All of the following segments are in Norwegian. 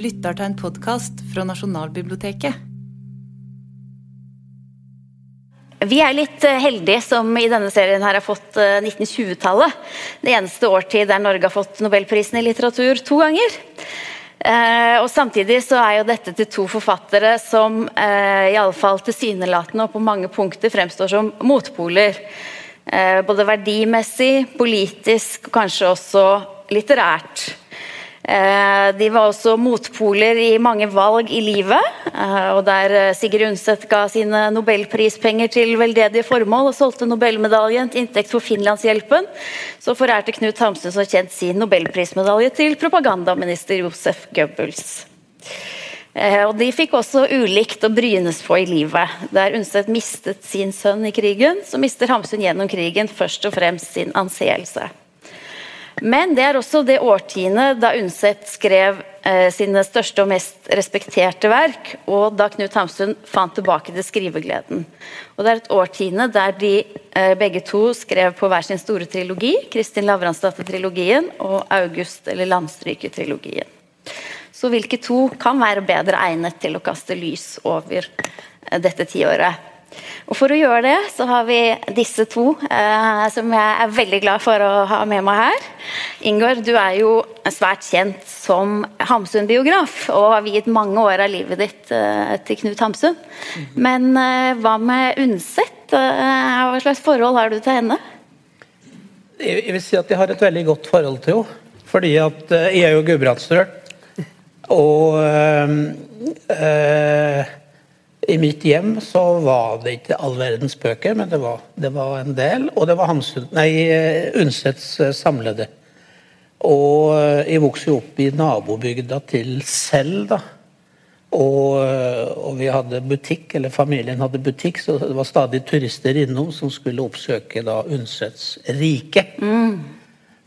lytter til en podkast fra Nasjonalbiblioteket. Vi er litt eh, heldige som i denne serien her har fått 1920-tallet. Eh, det eneste årtid der Norge har fått nobelprisen i litteratur to ganger. Eh, og Samtidig så er jo dette til to forfattere som eh, i alle fall tilsynelatende og på mange punkter fremstår som motpoler. Eh, både verdimessig, politisk og kanskje også litterært. Eh, de var også motpoler i mange valg i livet. Eh, og Der Sigurd Sigrid Undset ga sine nobelprispenger til veldedige formål og solgte nobelmedaljen til inntekt for Finlandshjelpen, så forærte Knut Hamsun som kjent sin nobelprismedalje til propagandaminister Josef Goebbels. Og De fikk også ulikt å brynes på i livet. Der Undset mistet sin sønn i krigen, så mister Hamsun gjennom krigen først og fremst sin anseelse. Men det er også det årtiet da Undset skrev eh, sine største og mest respekterte verk, og da Knut Hamsun fant tilbake til skrivegleden. Og Det er et årtiende der de eh, begge to skrev på hver sin store trilogi, Kristin Lavransdatter-trilogien og August- eller Landstryker-trilogien. Så hvilke to kan være bedre egnet til å kaste lys over eh, dette tiåret? Og For å gjøre det, så har vi disse to, eh, som jeg er veldig glad for å ha med meg her. Ingar, du er jo svært kjent som Hamsun-biograf, og har viet mange år av livet ditt eh, til Knut Hamsun. Men eh, hva med Undset? Eh, hva slags forhold har du til henne? Jeg vil si at jeg har et veldig godt forhold til henne. Fordi at eh, jeg er jo gudbrandsdøl. Og øh, i mitt hjem så var det ikke all verdens bøker, men det var, det var en del. Og det var Hamsun, nei, Undsets eh, samlede. Og eh, jeg vokste jo opp i nabobygda til Sel, da. Og, eh, og, vi hadde butikk, eller familien hadde butikk, så det var stadig turister innom som skulle oppsøke da Undsets rike. Mm.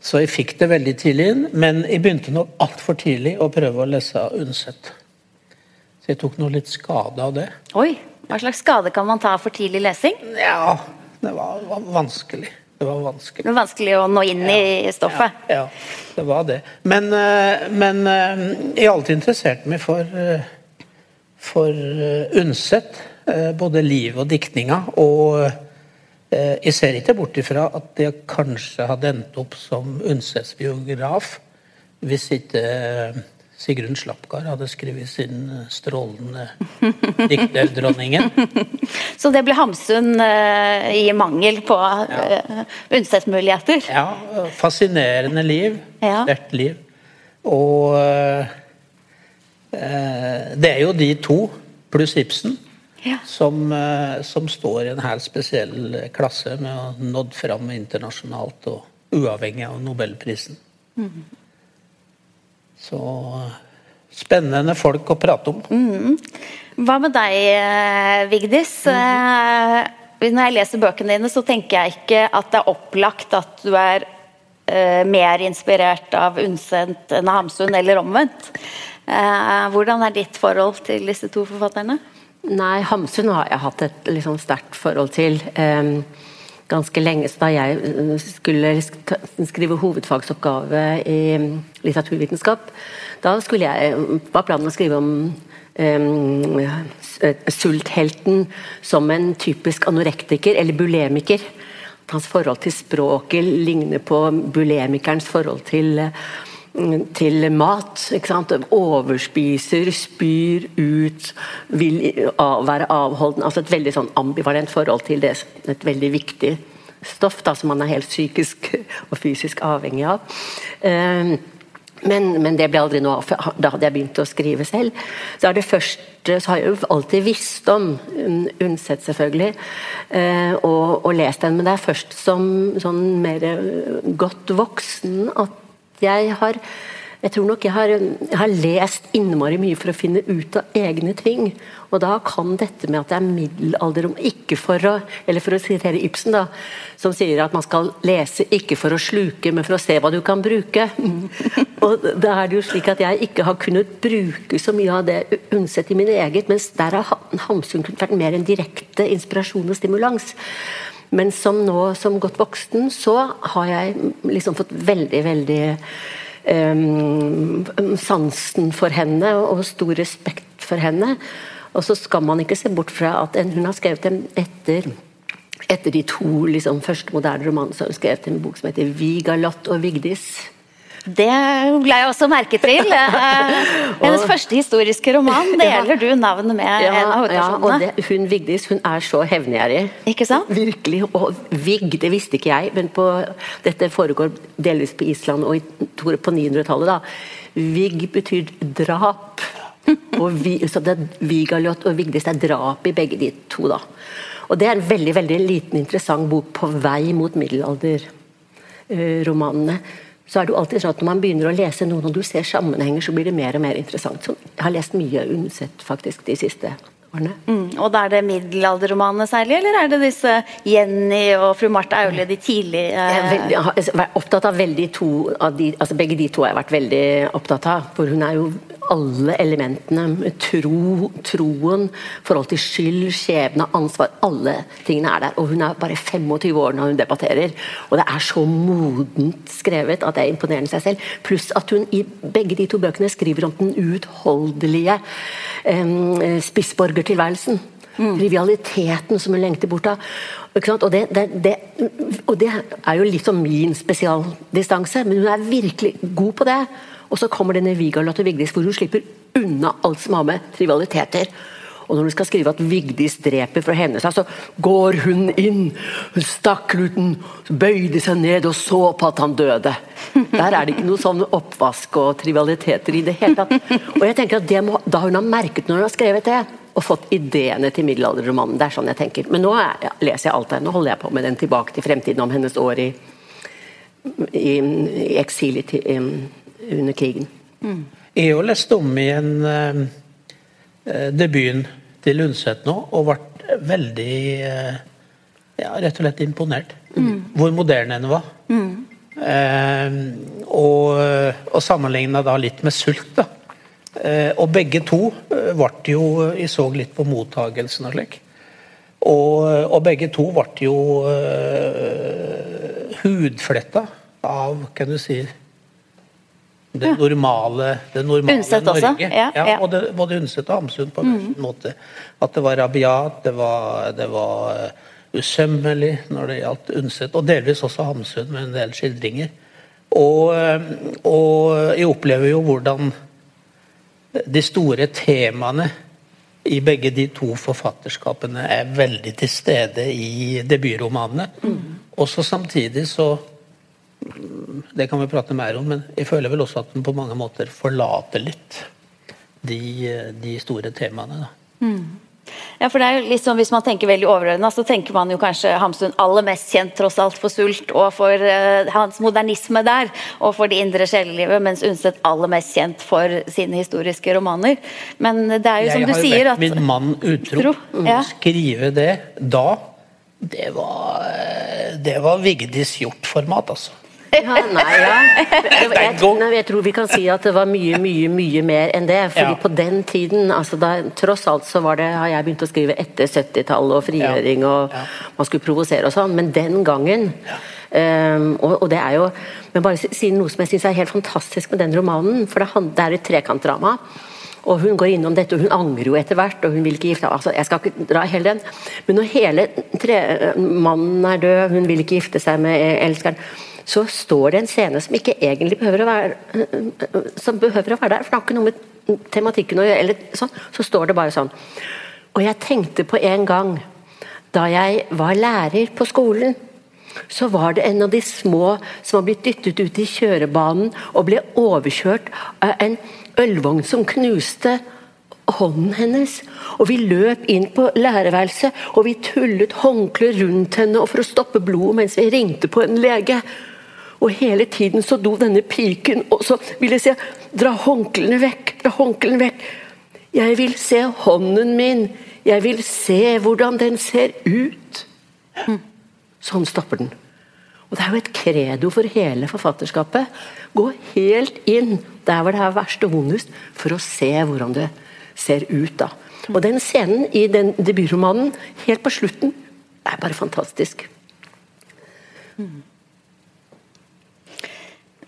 Så jeg fikk det veldig tidlig inn, men jeg begynte nok altfor tidlig å prøve å lese Undset. Så jeg tok noe litt skade av det. Oi, Hva slags skade kan man ta for tidlig lesing? Ja, det var, var vanskelig. Det var vanskelig. Det var vanskelig å nå inn ja, i stoffet? Ja, ja, det var det. Men, eh, men eh, jeg har alltid interessert meg for, eh, for Undset. Både liv og diktninga. Og jeg ser ikke bort ifra at jeg kanskje hadde endt opp som Undsets biograf hvis ikke Sigrun Slapgard hadde skrevet sin eh, strålende dikterdronningen. Så det ble Hamsun uh, i mangel på uh, ja. unnsettsmuligheter? Ja. Fascinerende liv. Ja. Sterkt liv. Og uh, det er jo de to, pluss Ibsen, ja. som, som, står i en helt spesiell klasse med å ha nådd fram internasjonalt og uavhengig av nobelprisen. Mm. Så spennende folk å prate om. Mm. Hva med deg, eh, Vigdis? Mm. Når jeg leser bøkene dine, så tenker jeg ikke at det er opplagt at du er uh, mer inspirert av unnsendt enn av Hamsun, eller omvendt. Uh, hvordan er ditt forhold til disse to forfatterne? Nei, Hamsun har jeg hatt et liksom, sterkt forhold til. Um, ganske lenge. Så da jeg eh, skulle skrive hovedfagsoppgave i litteraturvitenskap, da skulle jeg, var planen å skrive om um, sulthelten som en typisk anorektiker eller bulemiker. Hans forhold til språket ligner på bulemikerens forhold til til mat. Overspiser, spyr ut, vil være avholden. altså Et veldig sånn ambivalent forhold til det. Et veldig viktig stoff da, som man er helt psykisk og fysisk avhengig av. Ehm, men, men, det ble aldri noe av. Da hadde jeg begynt å skrive selv. Så, er det første, så har jeg jo alltid visst om Undset, selvfølgelig, eh, og, og, lest den. Men det er først som sånn mer godt voksen at jeg har jeg tror nok jeg har, jeg har, lest innmari mye for å finne ut av egne ting. Og da kan dette med at det er middelalder om Ikke for å Eller for å sitere Ibsen, da, som sier at man skal lese ikke for å sluke, men for å se hva du kan bruke. Og da er det jo slik at jeg ikke har kunnet bruke så mye av det unnsett i min eget, mens der har Hamsun vært mer en direkte inspirasjon og stimulans. Men som nå, som godt voksen, så har jeg liksom fått veldig, veldig um, sansen for henne og stor respekt for henne. Og så skal man ikke se bort fra at hun har skrevet dem etter etter de to liksom, første moderne romanene har hun skrevet en bok som heter 'Vigalott og Vigdis'. Det la jeg også merke til. Eh, hennes første historiske roman deler du navnet med ja, en av hovedpersonene. Ja, hun Vigdis hun er så hevngjerrig. Ikke sant? Virkelig. Og Vig, det visste ikke jeg, men på, dette foregår delvis på Island og på 900-tallet. da. Vig betyr drap. Og vi, så det er Vigalot og Vigdis, det er drap i begge de to. da. Og Det er en veldig veldig liten interessant bok på vei mot middelalderromanene. Uh, så er det jo alltid sånn at Når man begynner å lese noen og du ser sammenhenger, så blir det mer og mer interessant. Så jeg har lest mye Undset faktisk de siste årene. Mm, og da er det middelalderromanene særlig, eller er det disse Jenny og fru Martha Aule, de tidlige Jeg er veldig, jeg har opptatt av veldig to av de, altså Begge de to har jeg vært veldig opptatt av. For hun er jo alle elementene. Tro, troen, forhold til skyld, skjebne, ansvar. Alle tingene er der. Og hun er bare 25 år når hun debatterer. Og det er så modent skrevet at det er imponerende seg selv. Pluss at hun i begge de to bøkene skriver om den uutholdelige eh, spissborgertilværelsen. Mm. Trivialiteten som hun lengter bort av. Og det, det, det, og det, er jo litt som min spesialdistanse, men hun er virkelig god på det. Og så kommer denne Vigarlot og Vigdis, hvor hun slipper unna alt som har med trivialiteter. Og når hun skal skrive at Vigdis dreper for å hevne seg, så går hun inn. Hun stakk kluten, bøyde seg ned og så på at han døde. Der er det ikke noe sånn oppvask og trivialiteter i det hele tatt. Og jeg tenker at må, Da hun har merket når hun har skrevet det, og fått ideene til middelalderromanen. Det er sånn jeg tenker. Men nå er, leser jeg alt det. Nå holder jeg på med den tilbake til fremtiden om hennes år i, i, i eksil i, under krigen. Mm. Jeg har lest om i en uh, debuten til Undset nå, og ble veldig eh, ja, rett og slett imponert. Mm. Hvor moderne den var. Mm. Eh, og, og sammenligna da litt med sult. da. og begge to ble jo Jeg så litt på mottagelsen og slik. Og, og, begge to ble jo hudfletta av, kan du si det normale, det normale Undset Norge. Også. Ja, ja. Og det, både Undset og Hamsun på en mm. måte. At det var rabiat, det var, det var uh, usømmelig når det gjaldt Undset, og delvis også Hamsun med en del skildringer. Og, uh, og jeg opplever jo hvordan de store temaene i begge de to forfatterskapene er veldig til stede i debutromanene. Mm. Også samtidig så det kan vi prate mer om, men jeg føler vel også at den på mange måter forlater litt de, de store temaene. Mm. Ja, for det er jo liksom, Hvis man tenker veldig overordna, så tenker man jo kanskje Hamsun aller mest kjent tross alt for sult og for uh, hans modernisme der, og for det indre sjelelivet, mens Undset aller mest kjent for sine historiske romaner. Men det er jo som du sier at Jeg har vært min mann utro. Tro, ja. Skrive det da, det var, det var Vigdis hjort-format, altså. Ja, nei, ja. Jeg, jeg, jeg, tror vi kan si at det var mye, mye mye mer enn det. fordi ja. på den tiden, altså da, tross alt så var det, har jeg begynt å skrive etter 70-tallet og frigjøring, og man skulle provosere og sånn, men den gangen um, og, og, det er jo Men bare si noe som jeg syns er helt fantastisk med den romanen, for det, det er et trekantdrama. Og hun går innom dette, og hun angrer jo etter hvert, og hun vil ikke gifte altså, Jeg skal ikke dra hele den, men når hele tre, mannen er død, hun vil ikke gifte seg med elskeren så står det en scene som ikke egentlig behøver å være, som behøver å være der. For det har ikke noe med tematikken å gjøre. sånn, Så står det bare sånn. Og jeg tenkte på en gang da jeg var lærer på skolen. Så var det en av de små som var blitt dyttet ut i kjørebanen og ble overkjørt av en ølvogn som knuste hånden hennes. Og vi løp inn på lærerværelset, og vi tullet håndklær rundt henne for å stoppe blodet mens vi ringte på en lege. Og hele tiden så do denne piken, og så ville jeg si dra håndklærne vekk, dra håndklærne vekk. Jeg vil se hånden min, jeg vil se hvordan den ser ut. Sånn stopper den. Og Det er jo et credo for hele forfatterskapet. Gå helt inn der hvor det er verst og vondest, for å se hvordan det ser ut. da. Og den scenen i den debutromanen, helt på slutten, er bare fantastisk. Mm.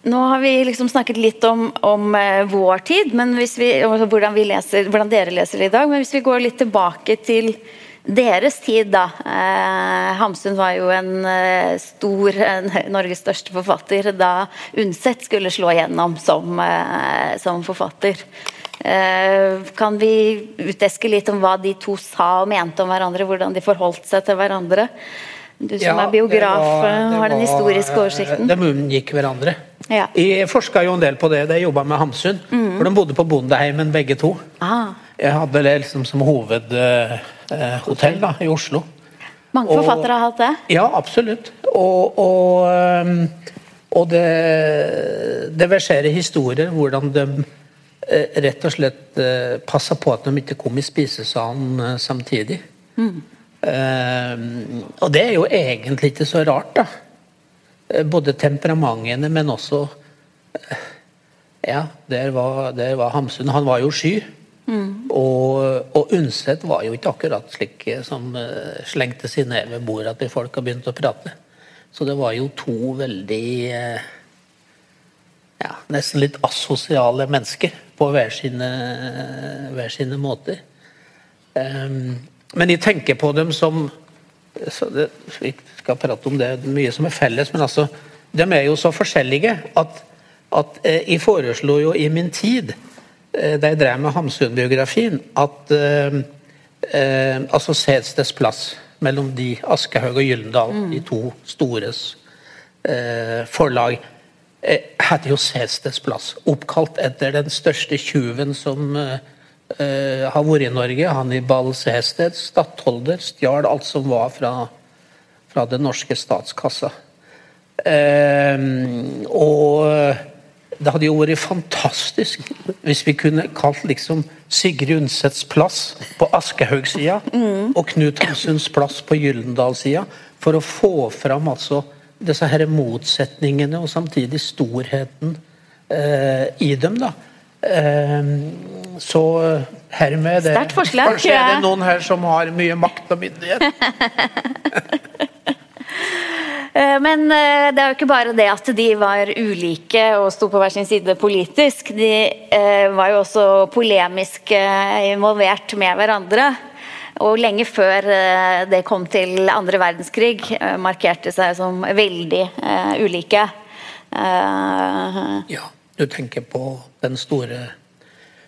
Nå har vi liksom snakket litt om, om uh, vår tid, vi, hvordan, leser, hvordan, dere leser det i dag. Men hvis vi går litt tilbake til deres tid, da. Eh, Hamsun var jo en uh, stor, Norges største forfatter da Undset skulle slå igjennom som, som forfatter. kan vi uteske litt om hva de to sa og mente om hverandre, hvordan de forholdt seg til hverandre? Du som ja, er biograf, var, har den historiske oversikten. De unngikk hverandre. Ja. Jeg forska jo en del på det da jeg jobba med Hamsun. Mm. For de bodde på Bondeheimen begge to. Ah. Jeg hadde det liksom som hovedhotell uh, i Oslo. Mange og, forfattere har hatt det? Ja, absolutt. Og, og, um, og det, det verserer historier hvordan de uh, rett og slett uh, passa på at de ikke kom i spisesalen samtidig. Mm. Uh, og det er jo egentlig ikke så rart, da. Eh, både temperamentene, men også uh, Ja, der var, der var, Hamsun. Han var jo sky. Mm. Og, og Undset var jo ikke akkurat slik som slengte seg ned ved bordet til folk og begynt å prate. Så det var jo to veldig ja, nesten litt asosiale mennesker på hver sine, hver sine måter. Um, men jeg tenker på dem som det, Vi skal prate om det mye som er felles, men altså De er jo så forskjellige at, at eh, jeg foreslo jo i min tid, eh, da jeg drev med Hamsun-biografien, at eh, eh, altså Sedsteds plass mellom de Aschehoug og Gyllendal, mm. de to stores eh, forlag, eh, hadde jo Sedsteds plass. Oppkalt etter den største tjuven som eh, Uh, har vært i Norge. Hannibal Sehested, stattholder, stjal alt som var fra, fra den norske statskassa. Uh, og det hadde jo vært fantastisk hvis vi kunne kalt liksom Sigrid Undsets plass på Aschehoug-sida mm. og Knut Hamsuns plass på Gyllendal-sida, for å få fram altså disse her motsetningene og samtidig storheten eh, i dem. da. Ehm, så hermed det. Kanskje er det noen her som har mye makt og myndighet. Eh, men eh, det er jo ikke bare det at de var ulike og sto på hver sin side politisk. De eh, var jo også polemisk involvert med hverandre. Og lenge før det kom til andre verdenskrig, markerte seg som veldig ulike. Ja. Du tenker på den store,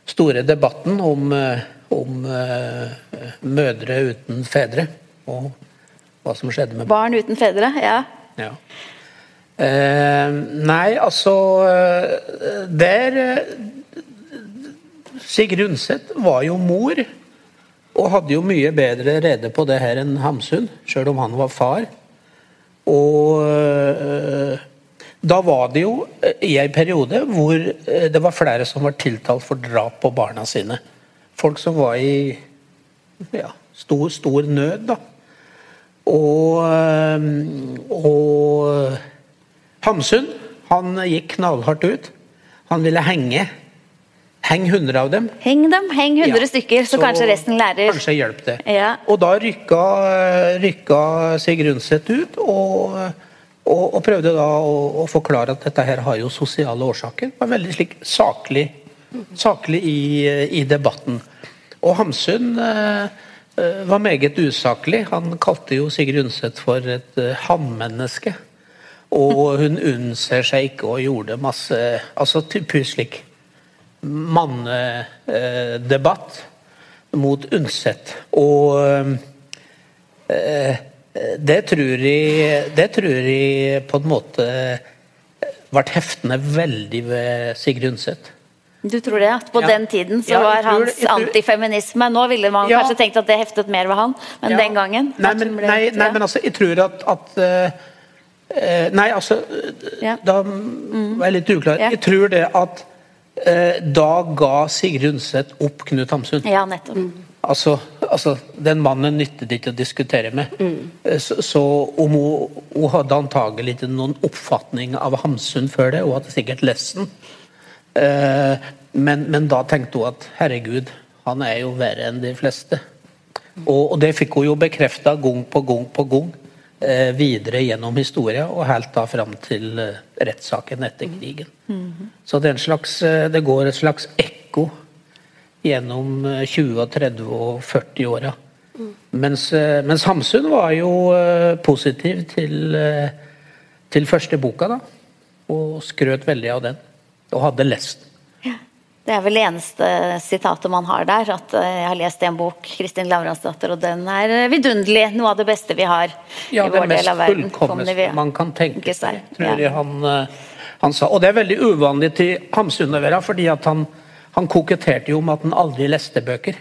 store debatten om, eh, om uh, mødre uten fedre, og hva som skjedde med Barn uten fedre, ja. ja. Uh, nei, altså Der Sigrid Undset var jo mor, og hadde jo mye bedre rede på det her enn Hamsun, sjøl om han var far. Og da var det jo eh, i en periode hvor eh, det var flere som var tiltalt for drap på barna sine. Folk som var i ja, stor, stor nød, da. Og, eh, og Hamsun han gikk knallhardt ut. Han ville henge. Heng 100 av dem. Heng dem, heng 100 ja, stykker, så, så, kanskje resten lærer. Kanskje hjelp det. Ja. Og da rykka, rykka Sigrid Undset ut. og og, og prøvde da å, å, forklare at dette her har jo sosiale årsaker. Var veldig slik saklig, saklig i, i, debatten. Og Hamsun eh, eh, var meget usaklig. Han kalte jo Sigrid Undset for et eh, hannmenneske. Og hun unnser seg ikke og gjorde masse Altså typisk slik mannedebatt mot Undset. Og eh, det tror, jeg, det tror jeg på en måte ble heftende veldig ved Sigrid Undset. Du tror det? At på ja. den tiden så ja, var tror, hans tror, antifeminisme Nå ville man ja. kanskje tenkt at det heftet mer ved han, men den gangen Nei, men, nei, nei, men altså, jeg tror at, at uh, Nei, altså Da var jeg litt uklar. Jeg tror det at uh, da ga Sigrid Undset opp Knut Hamsun. Ja, nettopp. Altså, altså, Den mannen nyttet ikke å diskutere med. Mm. Så, så, om hun, hun hadde antagelig ikke noen oppfatning av Hamsun før det, hun hadde sikkert lest den. Eh, men, men, da tenkte hun at herregud, han er jo verre enn de fleste. Og, og det fikk hun jo bekrefta gang på gang på gang eh, videre gjennom historia, og helt da fram til eh, rettssaken etter krigen. Så det, er en slags, eh, det går et slags ekko gjennom eh, 20-, og 30- og 40-åra. Mens, eh, mens Hamsun var jo eh, positiv til, eh, til første boka, da. Og skrøt veldig av den. Og hadde lest den. Det er vel det eneste sitatet man har der. At eh, jeg har lest en bok, Kristin Lavransdatter, og den er eh, vidunderlig. Noe av det beste vi har Ja, i vår del av verden. Ja, det fullkomne vi- man kan tenke seg, tror Ja. jeg han, eh, han sa. Og det er veldig uvanlig til Hamsun å være, fordi at han, han koketterte jo med at han aldri leste bøker.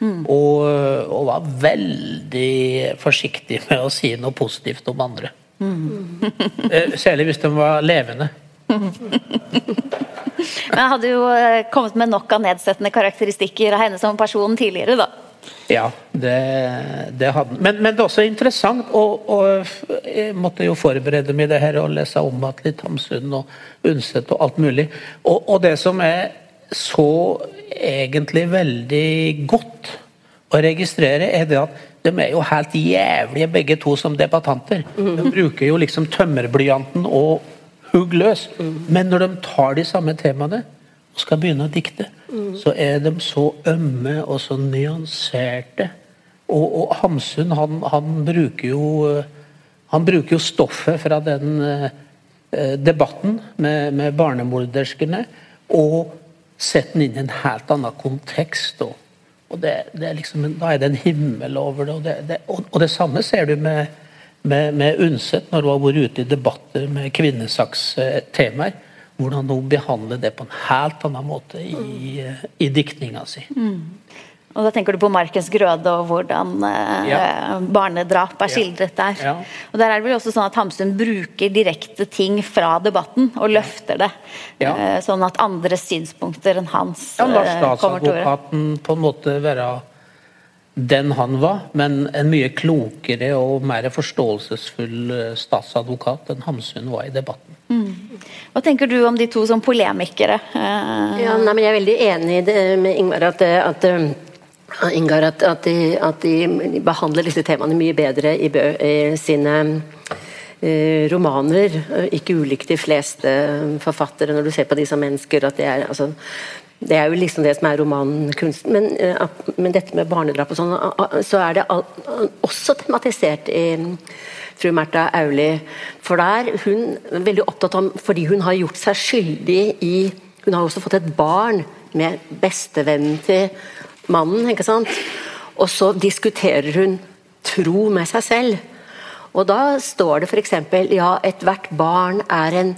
Mm. Og, og var veldig forsiktig med å si noe positivt om andre. Mm. Eh, Særlig hvis de var levende. Men jeg hadde jo eh, kommet med nok av nedsettende karakteristikker av henne som person tidligere, da. Ja, det, det hadde. Men, men det er også interessant, og, og jeg måtte jo forberede meg i det her og lese om igjen litt Hamsun og Undset og alt mulig. Og, og det som er så egentlig veldig godt å registrere, er det at de er jo helt jævlige begge to som debattanter. De bruker jo liksom tømmerblyanten og hugg løs. Men når de tar de samme temaene og skal begynne å dikte, så er de så ømme og så nyanserte. Og, og Hamsun, han, han bruker jo han bruker jo stoffet fra den eh, debatten med, med barnemorderskene og setter den inn i en helt annen kontekst. Og, og det, det er liksom, Da er det en himmel over det. Og det, det, og, og det samme ser du med, med, med Undset, når hun har vært ute i debatter med kvinnesakstemaer. Hvordan hun behandler det på en helt annen måte i, i diktninga si. Og da tenker du på Markens grøde og hvordan eh, Ja. barnedrap er skildret der. Ja. Og der er det vel også sånn at Hamsun bruker direkte ting fra debatten og løfter det. Ja. Eh, sånn at andres synspunkter enn hans Ja, eh, kommer til orde. statsadvokaten på en måte være den han var, men en mye klokere og mer forståelsesfull eh, statsadvokat enn Hamsun var i debatten. Hva tenker du om de to som polemikere? Eh, Ja, nei, men Jeg er veldig enig i det med Ingvar at, at, Ingar, at, at, de, at de behandler disse temaene mye bedre i, bø, i sine eh, romaner. eh, Ikke ulikt de fleste forfattere når du ser på de som mennesker. at det er, altså, det er jo liksom det som er romankunsten. Men, eh, men dette med barnedrap og sånn, så er det også tematisert i fru Märtha Auli. For der hun er veldig opptatt av Fordi hun har gjort seg skyldig i Hun har også fått et barn med bestevennen til mannen, ikke sant? Og så diskuterer hun tro med seg selv. Og da står det f.eks.: Ja, ethvert barn er en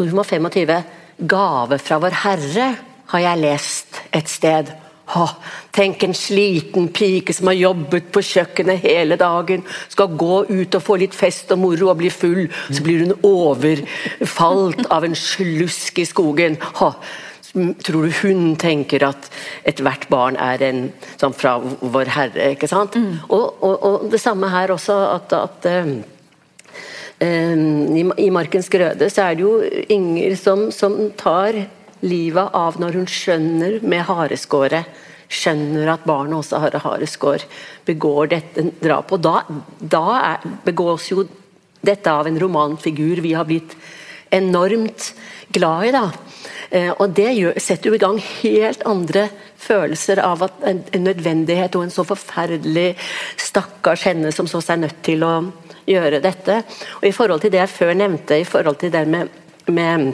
Hun var 25. Gave fra Vår Herre, har jeg lest et sted. Åh, tenk en sliten pike som har jobbet på kjøkkenet hele dagen, skal gå ut og få litt fest og moro og bli full, så blir hun overfalt av en slusk i skogen. Åh, tror du hun tenker at ethvert barn er en sånn fra Vår Herre, ikke sant? Og, og, og det samme her også, at, at Eh, I, I 'Markens grøde' så er det jo Inger som, som tar livet av når hun skjønner med hareskåret Skjønner at barnet også har hareskår, begår dette drapet. Og da, da er, begås jo dette av en romanfigur vi har blitt enormt glad i. da. Eh, og det setter jo i gang helt andre følelser av en, en nødvendighet og en så forferdelig stakkars henne som så seg nødt til å gjøre dette. Og i forhold til det jeg før nevnte, i forhold til det med, med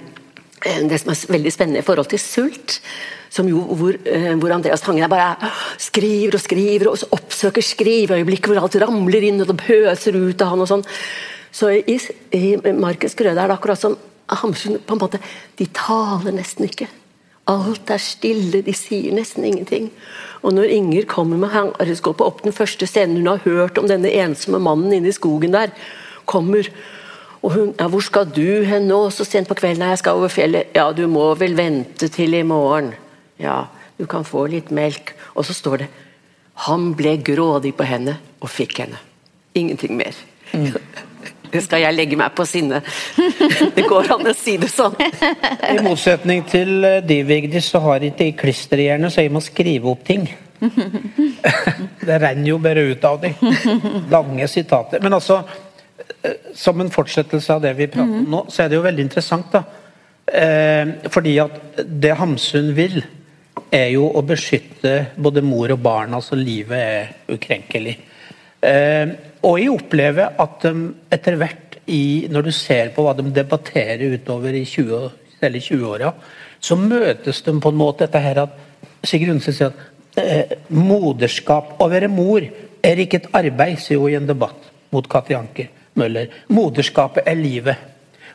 eh, det som er veldig spennende i forhold til sult, som jo, hvor, eh, hvor Andreas Tangen bare skriver og skriver og oppsøker skriveøyeblikket hvor alt ramler inn og det pøser ut av han og sånn. Så i, i Markus grøde er det akkurat som Hamsun på en måte De taler nesten ikke. Alt er stille, de sier nesten ingenting. Og når Inger kommer med hareskåpet opp den første scenen hun har hørt om denne ensomme mannen inne i skogen der, kommer og hun ja, 'Hvor skal du hen nå så sent på kvelden?' 'Jeg skal over fjellet.' 'Ja, du må vel vente til i morgen.' 'Ja, du kan få litt melk.' Og så står det 'Han ble grådig på henne og fikk henne'. Ingenting mer. Det skal jeg legge meg på sinne. Det går an å si det sånn. I motsetning til eh, de, Vigdis, så har ikke jeg klisterhjerne, så jeg må skrive opp ting. Det renner jo bare ut av dem. Lange sitater. Men altså, som en fortsettelse av det vi prater om nå, så er det jo veldig interessant, da. Eh, fordi at det Hamsun vil, er jo å beskytte både mor og barn. Altså livet er ukrenkelig. Eh, og jeg opplever at de etter hvert, i, når du ser på hva de debatterer utover i 20, eller 20-åra, så møtes de på en måte dette her at Sigrid Undset sier at eh, moderskap Å være mor er ikke et arbeid, sier hun i en debatt mot Katti Anker Møller. Moderskapet er livet.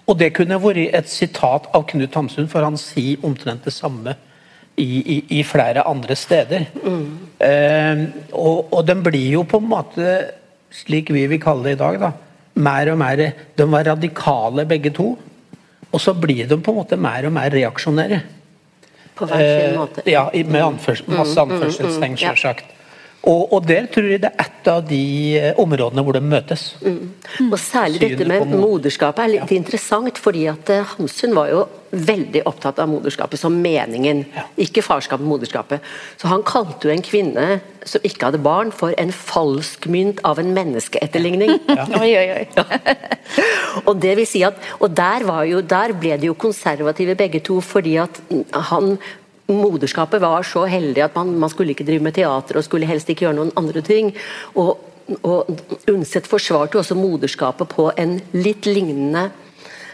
Og det kunne vært et sitat av Knut Hamsun, for han sier omtrent det samme i, i, i flere andre steder. Mm. Eh, og, og den blir jo på en måte, slik vi vil kalle det i dag, da, mer og mer De var radikale begge to. Og så blir de på en måte mer og mer reaksjonære. På hver sin eh, måte. Ja, med anførs, masse mm, mm, anførselstegn, sjølsagt. Og, og, der tror jeg det er et av de eh, områdene hvor de møtes. Mm. Og Særlig Synet dette med moderskapet er litt ja. interessant, fordi at eh, Hamsun var jo veldig opptatt av moderskapet som meningen, ja. ikke farskapet, moderskapet. Så han kalte jo en kvinne som ikke hadde barn, for en falskmynt av en menneskeetterligning. Ja. oi, oi, oi. og det vil si at, og der, jo, der ble de jo konservative begge to, fordi at han moderskapet var så heldig at man, man, skulle ikke drive med teater og skulle helst ikke gjøre noen andre ting. Og, og Undset forsvarte også moderskapet på en litt lignende eh,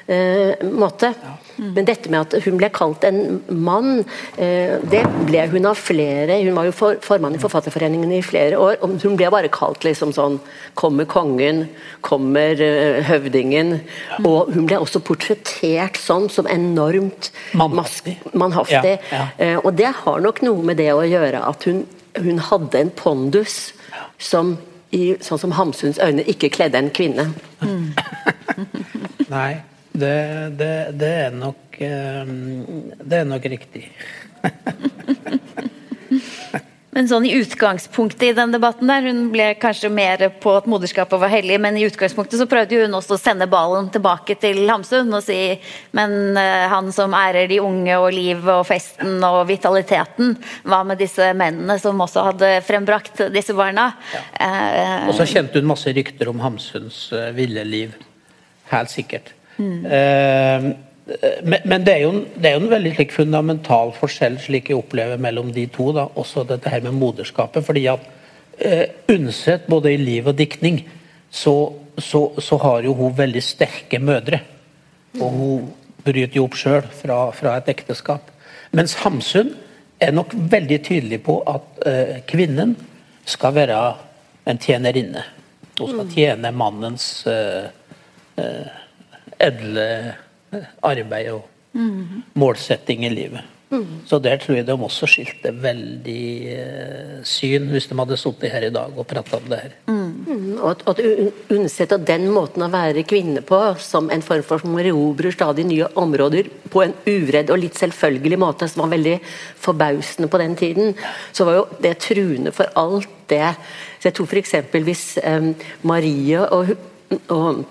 måte. Ja. Mm. Men dette med at hun ble kalt en mann, eh, det ble hun av flere. Hun var jo for, formann i Forfatterforeningen i flere år. og Hun ble bare kalt liksom sånn Kommer kongen? Kommer uh, høvdingen? Og hun ble også portrettert sånn som enormt mannhaftig. Ja, ja. uh, og det har nok noe med det å gjøre at hun, hun hadde en pondus som i sånn som Hamsuns øyne ikke kledde en kvinne. Mm. Nei. Det, det, det, er nok ehm, Det er nok riktig. Men sånn i utgangspunktet i den debatten der, hun ble kanskje mer på at moderskapet var hellig, men i utgangspunktet så prøvde hun også å sende ballen tilbake til Hamsun og si men uh, han som ærer de unge og livet og festen og vitaliteten, hva med disse mennene som også hadde frembrakt disse barna? Ja. Uh, og så kjente hun masse rykter om Hamsuns ville liv. Helt sikkert. Mm. Men, men det, er jo, det, er jo, en veldig slik fundamental forskjell slik jeg opplever mellom de to. Da. Også dette her med moderskapet. fordi at eh, Undset, både i liv og diktning, så, så, så, har jo hun veldig sterke mødre. Og hun bryter jo opp sjøl fra, fra, et ekteskap. Mens Hamsun er nok veldig tydelig på at eh, kvinnen skal være en tjenerinne. Hun skal tjene mannens uh, edle arbeid og mm. målsetting i livet. Mm. Så der tror jeg de også skilte veldig uh, syn, hvis de hadde sittet her i dag og prata om det her. Mm. Og at, at Undset den måten å være kvinne på, som en form for som erobrer stadig nye områder på en uredd og litt selvfølgelig måte, som var veldig forbausende på den tiden, så var jo det truende for alt det. Så jeg tror f.eks. hvis um, Marie og, og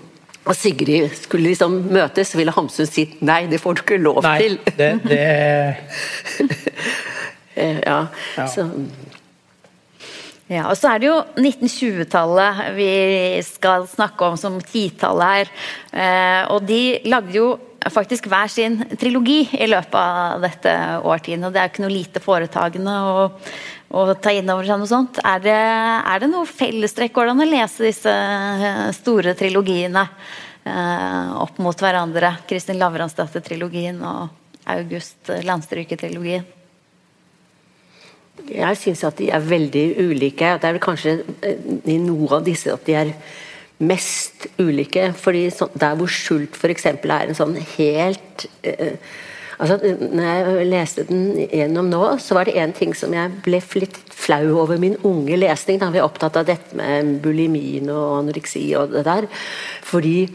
og Sigrid skulle liksom møtes, ville Hamsun si nei, det får du ikke lov nei, til. det, det... Eh, ja, ja. Så. Ja, og så er det jo 1920-tallet vi skal snakke om som titallet her. Eh, og de lagde jo faktisk hver sin trilogi i løpet av dette årtiet. Og det er ikke noe lite foretagende å, å ta inn over seg noe sånt. Er det, er det noe fellestrekk? Går det an å lese disse store trilogiene? Eh, opp mot hverandre. Kristin Lavransdatter-trilogien og August Landstryke-trilogien. Jeg syns at de er veldig ulike. Det er vel kanskje eh, i noe av disse at de er mest ulike. fordi Der hvor sult f.eks. er en sånn helt eh, altså når jeg leste den gjennom nå, så var det én ting som jeg ble litt flau over min unge lesning. Da vi er opptatt av dette med bulimin og anoreksi og det der. Fordi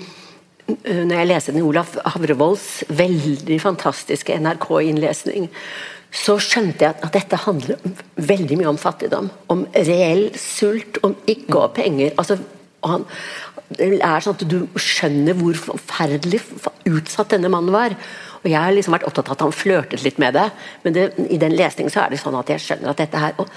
Eh, når jeg leste den Olaf Havrevolds veldig fantastiske NRK-innlesning, så skjønte jeg at dette handler veldig mye om fattigdom. Om reell sult, om ikke å ha penger. Altså, han, det er sånn at Du skjønner hvor forferdelig utsatt denne mannen var. Og Jeg har liksom vært opptatt av at han flørtet litt med det, men det, i den lesningen så er det sånn at jeg skjønner at dette her og,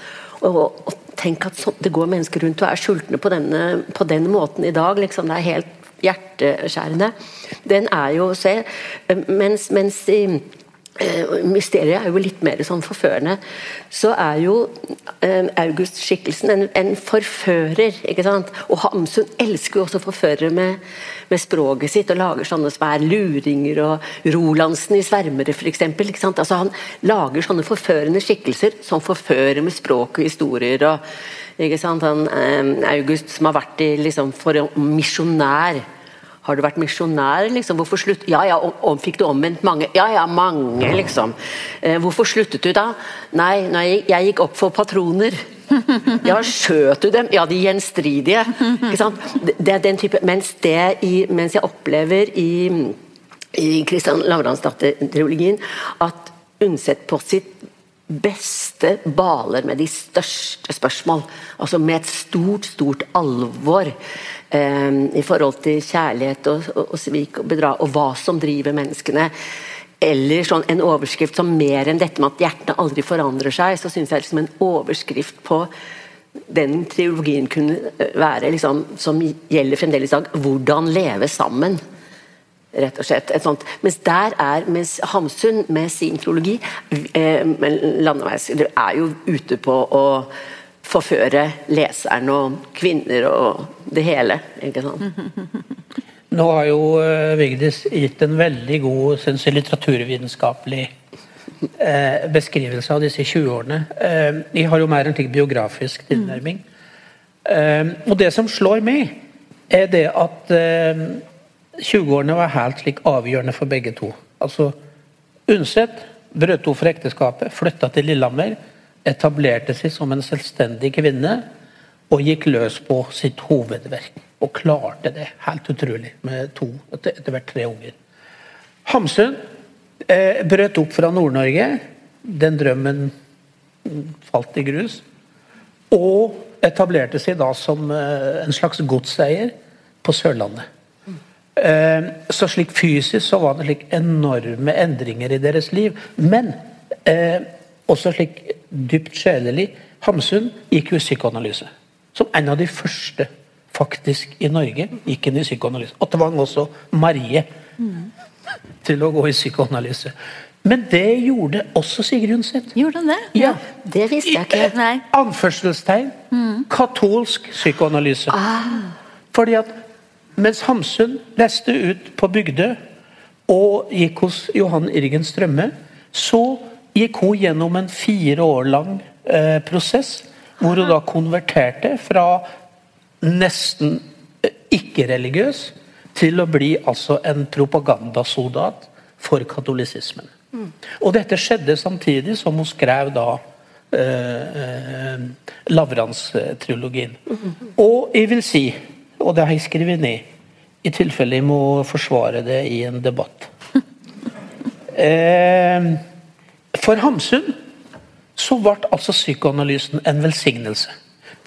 og, og tenk at så, det går mennesker rundt og er sultne på, denne, på den måten i dag. liksom Det er helt hjerteskjærende, den er jo se Mens, mens i mysteriet er jo litt mer sånn forførende. Så er jo eh, August-skikkelsen en, en, forfører. ikke sant? Og Hamsun elsker jo også forførere med, med, språket sitt og lager sånne er luringer og Rolandsen i 'Svermere' f.eks. Altså, han lager sånne forførende skikkelser som forfører med språk og historier. og ikke sant? Han, eh, August som har vært i liksom, for misjonær har du vært misjonær, liksom? Hvorfor slutt... Ja, ja, om, fikk du omvendt mange? Ja, ja, mange, liksom. Eh, hvorfor sluttet du da? Nei, nei, jeg gikk opp for patroner. Ja, skjøt du dem? Ja, de gjenstridige. Ikke sant? Det er den type Mens, det i, mens jeg opplever i, i Kristian Lavransdatter-trilogien at Undset på sitt beste baler med de største spørsmål. Altså med et stort, stort alvor i forhold til kjærlighet og, og, og svik og bedrag, og hva som driver menneskene. Eller sånn en overskrift som mer enn dette med at hjertene aldri forandrer seg, så syns jeg liksom en overskrift på den triologien kunne være, liksom, som gjelder fremdeles i dag, 'Hvordan leve sammen' rett og slett. Mens der er, mens Hamsun med sin triologi eh, Landeveis er jo ute på å forføre leseren og kvinner og det hele. ikke sant? Nå har jo uh, Vigdis gitt en veldig god synes litteraturvitenskapelig eh, beskrivelse av disse 20-årene. Uh, jeg har jo mer en slik biografisk tilnærming. og det som slår meg, er det at 20-årene var helt slik avgjørende for begge to. Altså, Undset brøt opp fra ekteskapet, flytta til Lillehammer, etablerte seg som en selvstendig kvinne og gikk løs på sitt hovedverk. Og klarte det helt utrolig med to, etter, hvert tre unger. Hamsun eh, brøt opp fra Nord-Norge. Den drømmen falt i grus. Og etablerte seg da som eh, en slags godseier på Sørlandet. Eh, så slik fysisk så var det slik enorme endringer i deres liv. Men eh, også slik dypt sjelelig. Hamsun gikk jo i psykoanalyse. Som en av de første faktisk i Norge gikk inn i psykoanalyse. Og tvang også Marie mm. til å gå i psykoanalyse. Men det gjorde også Sigrid Undset. Gjorde han det? Ja. Det visste jeg ikke. Nei. Anførselstegn. Mm. Katolsk psykoanalyse. Ah. Fordi at mens Hamsun leste ut på Bygdø og gikk hos Johan Irgen Strømme, så gikk hun gjennom en fire år lang eh, prosess hvor hun da konverterte fra nesten eh, ikke-religiøs til å bli altså en propagandasoldat for katolisismen. Mm. Og dette skjedde samtidig som hun skrev da eh, eh, Lavrans-trilogien. Mm. Og jeg vil si og det har jeg skrevet ned, i tilfelle jeg må forsvare det i en debatt. Eh, for Hamsun så ble altså psykoanalysen en velsignelse.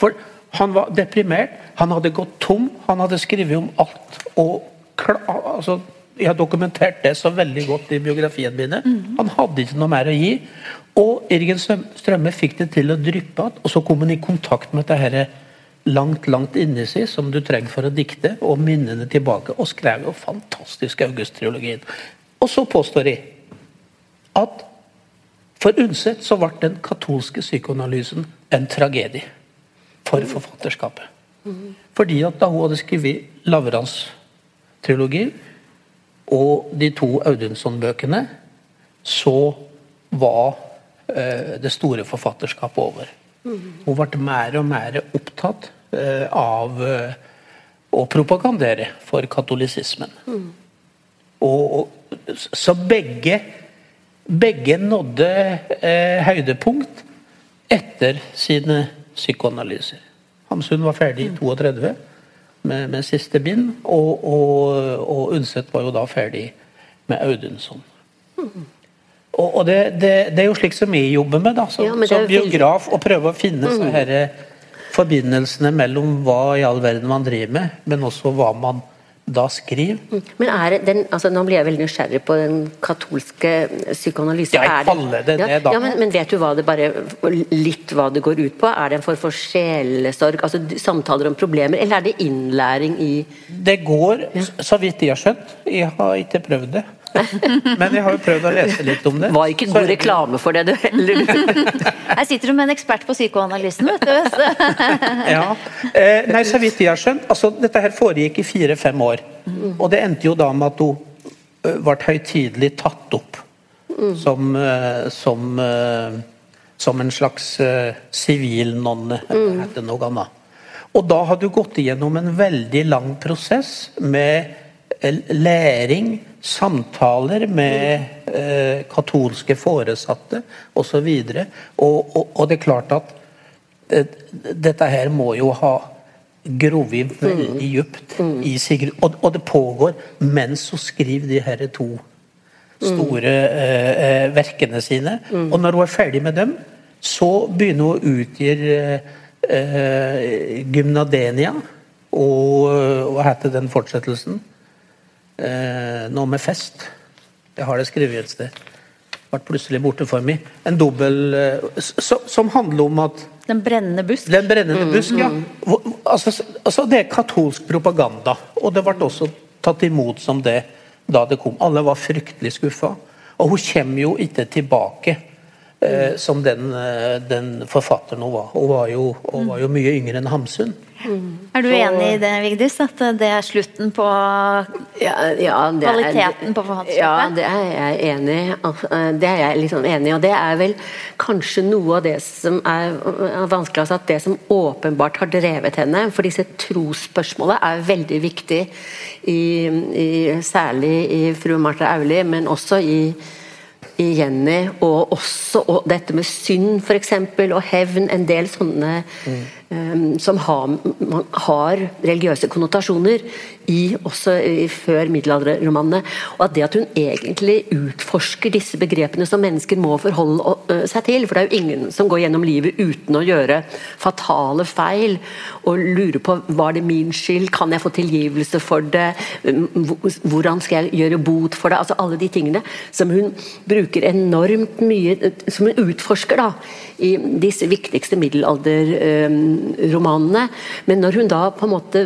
For han var deprimert, han hadde gått tom, han hadde skrevet om alt. og altså, Jeg har dokumentert det så veldig godt i biografien mine. Mm. Han hadde ikke noe mer å gi. Og Irgen Strømme fikk det til å dryppe igjen, og så kom han i kontakt med dette langt, langt inni seg, som du trenger for å dikte, og minnene tilbake. Og skrev jo fantastisk August-triologien. Og så påstår de at for Undset så ble den katolske psykoanalysen en tragedie for forfatterskapet. Fordi at da hun hadde skrevet Lavrans trilogi og de to Audunson-bøkene, så var eh, det store forfatterskapet over. Hun ble mer og mer opptatt Eh, av eh, å propagandere for katolisismen. Mm. Og, og, så begge, begge nådde eh, høydepunkt etter sine psykoanalyser. Hamsun var ferdig i 32 med, med siste bind, og, og, og Undset var jo da ferdig med Audunsson. Mm. Og, og det, det, det, er jo slik som jeg jobber med, da, som, ja, som biograf, å prøve å finne mm. så herre forbindelsene mellom hva i all verden man driver med, men også hva man da skriv. Men er den, altså Nå blir jeg veldig nysgjerrig på den katolske psykoanalysen. Ja, jeg Er kaller det ja, det, da. Ja, men, men vet du hva det bare litt hva det går ut på? Er det en form for sjelesorg, altså samtaler om problemer, eller er det innlæring i Det går, så vidt jeg har skjønt. Jeg har ikke prøvd det. Men jeg har jo prøvd å lese litt om det. Var ikke Så- reklame for det, du heller. Her sitter du med en ekspert på psykoanalysen, vet du. Så. Ja. Eh, nei, så vidt jeg har skjønt altså, Dette her foregikk i fire-fem år. Og det endte jo da med at hun eh, ble høytidelig tatt opp som, eh, som, eh, som en slags eh, sivilnonne, eller heter det noe annet. Og da hadde hun gått igjennom en veldig lang prosess med eh, læring, samtaler med eh, katolske foresatte osv. Og, og, og det er klart at eh, dette her må jo ha grovet veldig dypt i Sigrid. Og, og det pågår mens hun skriver de her to store eh, eh, verkene sine. Og når hun er ferdig med dem, så begynner hun å utgi eh, eh, Gymnadenia. Og hva heter den fortsettelsen? Eh, noe med fest. Jeg har det skrevet et sted. Ble plutselig borte for meg. En dobbel eh, Som handler om at Den brennende busk. den brennende busk, ja. Altså, altså, det er katolsk propaganda. Og det ble også tatt imot som det da det kom. Alle var fryktelig skuffa. Og hun kommer jo ikke tilbake eh, som den, eh, den forfatteren hun var. Hun var jo, hun var jo mye yngre enn Hamsun. Er du enig i det, Vigdis? At det er slutten på Ja, ja, det er- Kvaliteten på forfatterskapet? Ja, det er jeg enig i. Altså, Det er jeg liksom enig i. Og det er vel kanskje noe av det som er er vanskelig. Altså at det som åpenbart har drevet henne, for disse trosspørsmålene er veldig viktig, i, i, særlig i fru Martha Auli, men også i i Jenny, og også og dette med synd f.eks., og hevn, en del sånne um, som har, har religiøse konnotasjoner i, også i, før middelalderromanene. Og at det at hun egentlig utforsker disse begrepene som mennesker må forholde seg til. For det er jo ingen som går gjennom livet uten å gjøre fatale feil og lurer på var det min skyld, kan jeg få tilgivelse for det, hvordan skal jeg gjøre bot for det? altså Alle de tingene som hun bruker enormt mye Som hun utforsker da i disse viktigste middelalderromanene. Men når hun da på en måte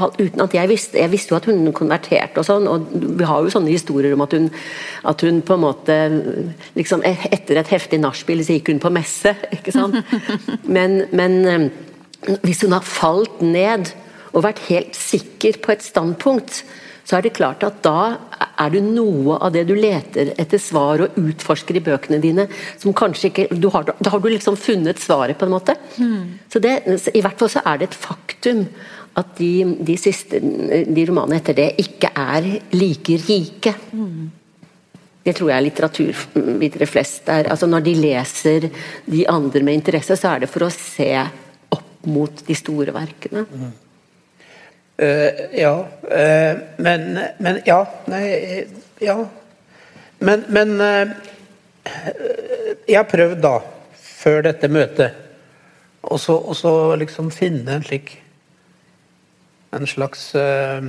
uten at Jeg visste jeg visste jo at hun konverterte, og sånn, og vi har jo sånne historier om at hun, at hun på en måte liksom Etter et heftig nachspiel så gikk hun på messe. ikke sant? Men, men eh, hvis hun har falt ned og vært helt sikker på et standpunkt, så er det klart at da er det noe av det du leter etter svar og utforsker i bøkene dine, som kanskje ikke du har, Da har du liksom funnet svaret, på en måte. Så det, I hvert fall så er det et faktum at de, de siste de romanene etter det ikke er like rike. Det tror jeg litteraturvitere flest er. Altså Når de leser de andre med interesse, så er det for å se opp mot de store verkene. Eh, ja, eh, men, men Ja. Nei, eh, ja. Men, men eh, Jeg har prøvd, da, før dette møtet, og så, og så liksom finne en slik En slags uh,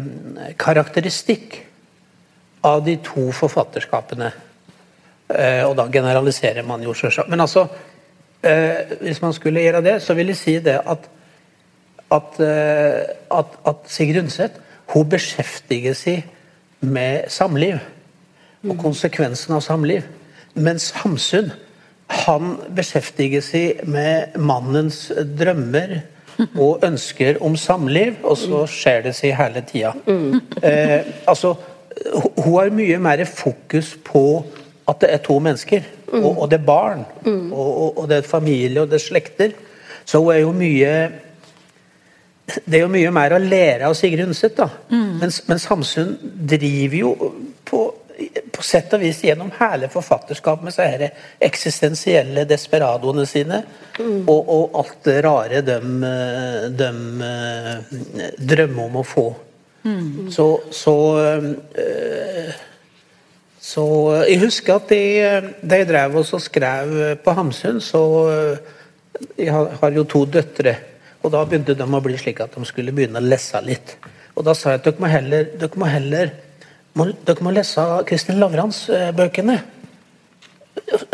karakteristikk av de to forfatterskapene. Uh, og da generaliserer man jo selvsagt. Men altså, uh, hvis man skulle gjøre det, så vil jeg si det at at, eh, at, at Sigrid Undset hun beskjeftiger seg med samliv og konsekvensen av samliv. Mens Hamsun han beskjeftiger seg med mannens drømmer og ønsker om samliv, og så skjer det seg hele tida. Eh, altså, hun har mye mer fokus på at det er to mennesker, og, og det er barn, og, og, og det er familie, og det er slekter. Så hun er jo mye det er jo mye mer å lære av Sigrid Undset. da. Mens, mens Hamsun driver jo på, på sett og vis gjennom hele forfatterskapet med disse eksistensielle desperadoene sine. Og, og alt det rare de, de drømmer om å få. Så, så øh, så jeg husker at de, de drev og skrev på Hamsun, så øh, Jeg har, har jo to døtre, og da begynte de å bli slik at de skulle begynne å lese litt. Og da sa jeg at dere må heller, dere må, heller må, dere må lese Kristin Lavrans-bøkene.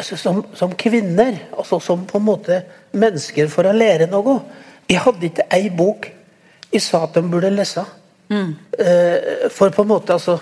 Som, som, kvinner, altså som på en måte mennesker for å lære noe. Jeg hadde ikke ei bok jeg sa at de burde lese. Mm. Uh, for på en måte altså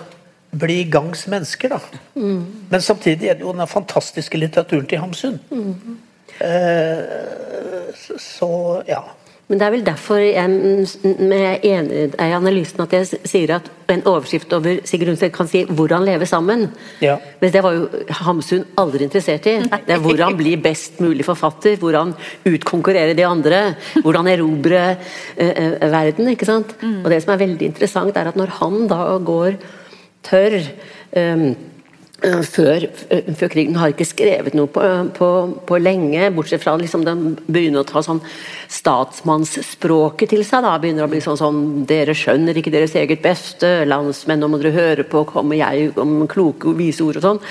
bli gangs mennesker, da. Mm. Men samtidig er det jo den fantastiske litteraturen til Hamsun. Mm. Uh, så ja. Men det er vel derfor jeg er i analysen at jeg sier at en overskrift over Sigurd Undset kan si 'hvordan leve sammen'. Ja. Men det var jo Hamsun aldri interessert i. Det er hvordan bli best mulig forfatter, hvordan utkonkurrere de andre, hvordan erobre uh, verden. ikke sant? Mm. Og det som er veldig interessant, er at når han da går tørr um, før, eh, før, krigen har ikke skrevet noe på, på, på lenge, bortsett fra liksom den begynner å ta sånn statsmannsspråket til seg. da, Begynner å bli sånn sånn Dere skjønner ikke deres eget beste, landsmenn, nå må dere høre på, kommer jeg om kloke vise ord og sånn.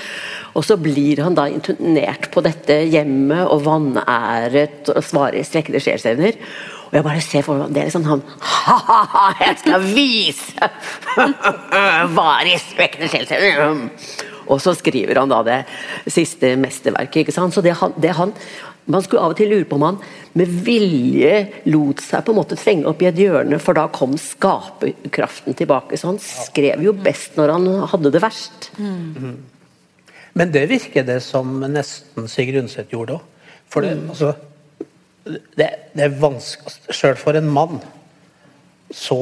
Og så blir han da intonert på dette hjemmet og vanæret og svarer strekkede sjelsevner. Og jeg bare ser for meg Det er liksom han Ha-ha-ha, jeg skal vise Varis strekkede sjelsevner! Og så skriver han da det siste mesterverket. ikke sant? Så det han, det han man skulle av og til lure på om han med vilje lot seg på en måte trenge opp i et hjørne, for da kom skaperkraften tilbake. Så han skrev jo best når han hadde det verst. Mm. Men det virker det som nesten Sigrid Undset gjorde òg. For det, mm. altså, det, det er vanskelig Sjøl for en mann så,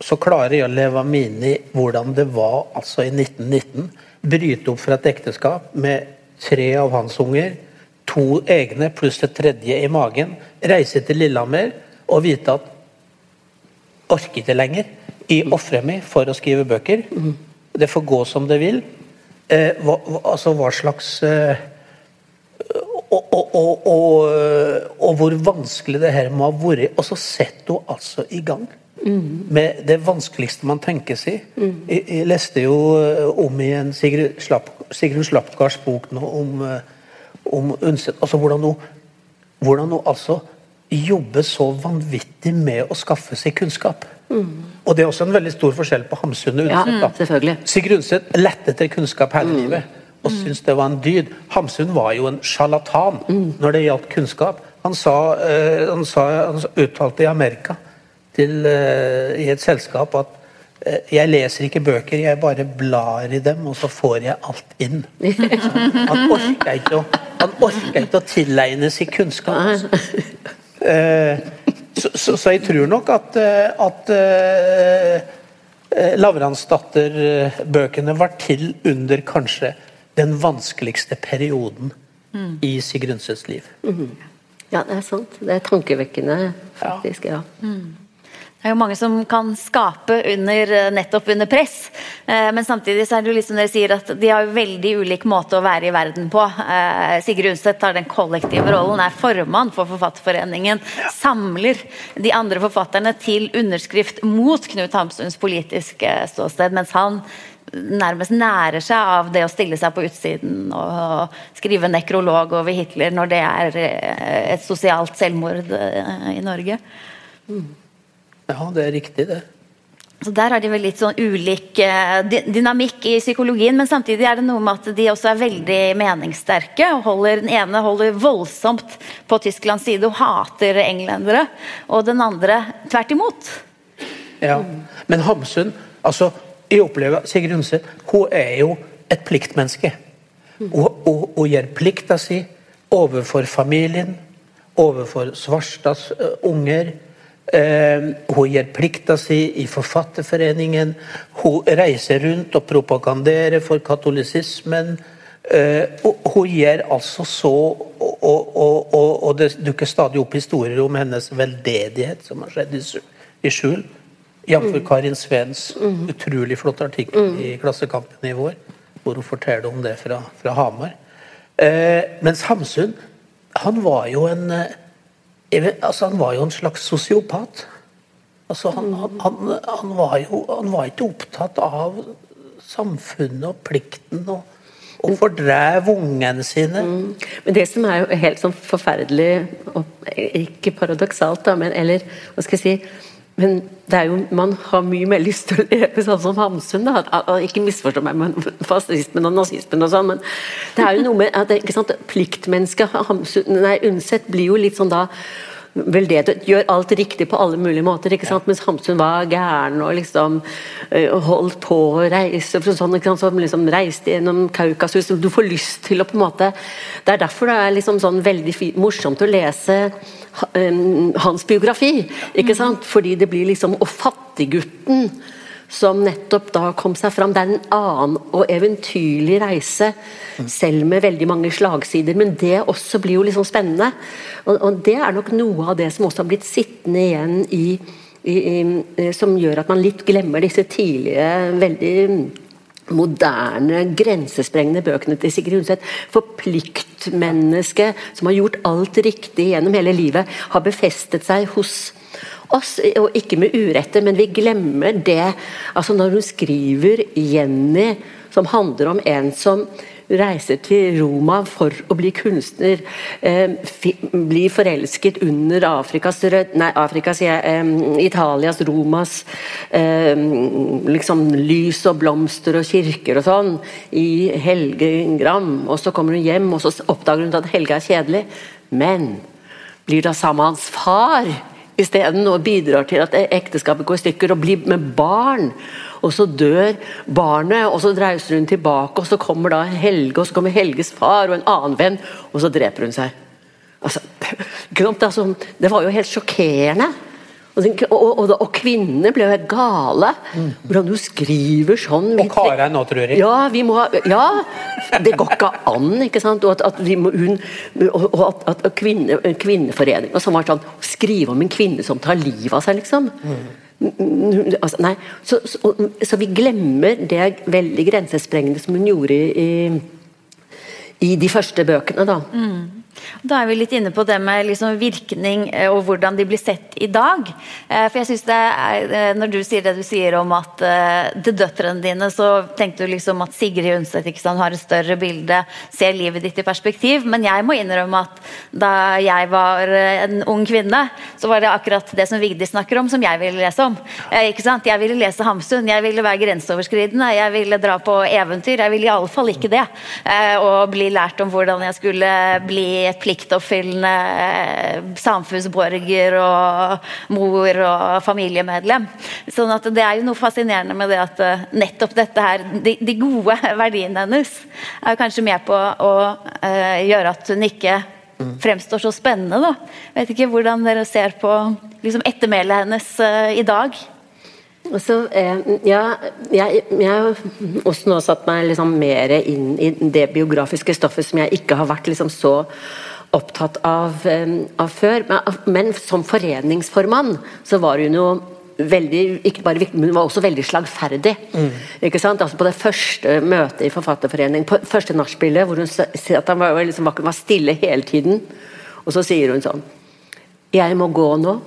så klarer jeg å leve meg inn i hvordan det var altså i 1919 bryte opp fra et ekteskap med tre av hans unger, to egne pluss et tredje i magen, reise til Lillehammer og vite at orker ikke lenger. I ofrer meg for å skrive bøker. Det får gå som det vil. Eh, hva, altså hva slags eh, og, og, og, og, hvor vanskelig det her må ha vært. Og så setter hun altså i gang. Mm. Med det vanskeligste man tenker seg. Mm. Jeg, jeg, leste jo eh, om i en Sigrun Slapp, Slappgards bok nå om, eh, om Undset. Altså hvordan hun, hvordan hun altså jobber så vanvittig med å skaffe seg kunnskap. Mm. Og det er også en veldig stor forskjell på Hamsun og Undset. Ja, Sigurd Undset lette etter kunnskap hele mm. livet og mm. syntes det var en dyd. Hamsun var jo en sjarlatan mm. når det gjaldt kunnskap. Han, sa, uh, han, sa, han uttalte i Amerika til, uh, i et selskap at uh, jeg leser ikke bøker, jeg bare blar i dem, og så får jeg alt inn. han orker ikke å, han orker ikke å tilegne seg kunnskap. Uh, så, så, så, jeg tror nok at, at Lavransdatter-bøkene var til under kanskje den vanskeligste perioden mm. i Sigrid liv. Mm. Ja, det er sant. Det er tankevekkende, faktisk. ja. ja. Mm. Det er jo mange som kan skape under, eh, nettopp under press. Eh, men samtidig så er det jo liksom dere sier at de har veldig ulik måte å være i verden på. Eh, Sigrid Undset tar den kollektive rollen, er formann for Forfatterforeningen. Samler de andre forfatterne til underskrift mot Knut Hamsuns politiske ståsted, mens han nærmest nærer seg av det å stille seg på utsiden og skrive nekrolog over Hitler når det er et sosialt selvmord i Norge. Mm. Ja, det er riktig, det. Så Der har de vel litt sånn ulik eh, dynamikk i psykologien, men samtidig er det noe med at de også er veldig meningssterke. og holder, Den ene holder voldsomt på Tysklands side og hater englendere, og den andre tvert imot. Ja, Men Hamsun altså, Jeg opplever Sigrid Undset hun er jo et pliktmenneske. Hun gjør plikta si overfor familien, overfor Svarstads uh, unger Eh, hun gjør plikta si i Forfatterforeningen. Hun reiser rundt og propaganderer for katolisismen. Eh, hun gjør altså så og, og, og, og, det dukker stadig opp historier om hennes veldedighet som har skjedd i skjul. Jf. Mm. Karin Sveens mm. utrolig flott artikkel mm. i Klassekampen i vår, hvor hun forteller om det fra, fra Hamar. Eh, mens Hamsun, han var jo en vet, altså, han var jo en slags sosiopat. Altså, han, han, han, var jo han var ikke opptatt av samfunnet og plikten. og og fordrev ungene sine. Mm. Men det som er jo helt sånn forferdelig, og ikke paradoksalt, da, men eller hva skal jeg si men det er jo, man har mye mer lyst til å leve sånn som Hamsun. da, Ikke misforstå meg med fascismen og nazismen og sånn, men det er jo noe med at ikke sant, pliktmennesket Undset blir jo litt sånn da veldedighet, gjør alt riktig på alle mulige måter. ikke sant? Mens Hamsun var gæren og liksom uh, holdt på å reise sånn, ikke sant? Som liksom reiste gjennom Kaukasus. Du får lyst til å på en måte Det er derfor det er liksom sånn veldig morsomt å lese um, hans biografi. ikke mm. sant? Fordi det blir liksom Og fattiggutten som nettopp da kom seg fram. Det er en annen og eventyrlig reise, selv med veldig mange slagsider. Men det også blir jo liksom spennende. Og, og det er nok noe av det som også har blitt sittende igjen i, i, i Som gjør at man litt glemmer disse tidlige, veldig moderne, grensesprengende bøkene til Sigrid Undset. For pliktmennesket som har gjort alt riktig gjennom hele livet, har befestet seg hos oss, og ikke med urette, men vi glemmer det. Altså Når hun skriver 'Jenny', som handler om en som reiser til Roma for å bli kunstner, eh, blir forelsket under Afrikas, nei, Afrikas eh, Italias, Romas eh, liksom lys og blomster og kirker og sånn, i Helge Gram. Og så kommer hun hjem, og så oppdager hun at Helge er kjedelig. Men blir da sammen med hans far isteden og bidrar til at ekteskapet går i stykker og blir med barn. Og så dør barnet, og så reiser hun tilbake, og så kommer da Helge, og så kommer Helges far og en annen venn, og så dreper hun seg. Altså, det var jo helt sjokkerende. Og, og, og, og kvinnene ble jo helt gale. Hvordan du skriver sånn. Og Kara nå, tror jeg. Ja, vi må, ja, det går ikke an. ikke sant? Og at, at vi må, hun, og at, at kvinne, Kvinneforeninga som var sånn Skrive om en kvinne som tar livet av seg, liksom. Mm. Altså, nei, så, så, så, vi glemmer det veldig grensesprengende som hun gjorde i, i de første bøkene. da. Mm. Da er vi litt inne på det med liksom virkning eh, og hvordan de blir sett i dag. Eh, for jeg synes det er, eh, Når du sier det du sier om at til døtrene dine, så tenkte du liksom at Sigrid Undset har et større bilde, ser livet ditt i perspektiv. Men jeg må innrømme at da jeg var en ung kvinne, så var det akkurat det som Vigdis snakker om, som jeg ville lese om. Ikke sant? Jeg ville lese Hamsun, jeg ville være grenseoverskridende, jeg ville dra på eventyr. Jeg ville iallfall ikke det. Og bli lært om hvordan jeg skulle bli et pliktoppfyllende eh, samfunnsborger og mor og familiemedlem. Sånn at det er jo noe fascinerende med det at eh, nettopp dette her, de, de gode verdiene hennes, er kanskje med på å uh, gjøre at hun ikke fremstår så spennende. da. Vet ikke hvordan dere ser på liksom, ettermælet hennes uh, i dag. Så, eh, ja, jeg, jeg har også nå satt meg liksom mer inn i det biografiske stoffet som jeg ikke har vært liksom så opptatt av, eh, av før. Men, men, som foreningsformann så var hun jo veldig ikke bare viktig, men hun var også veldig slagferdig. Mm. ikke sant? Altså På det første møtet i Forfatterforeningen, på første nachspielet, hvor hun sier at han var, liksom, var stille hele tiden, og så sier hun sånn Jeg må gå nå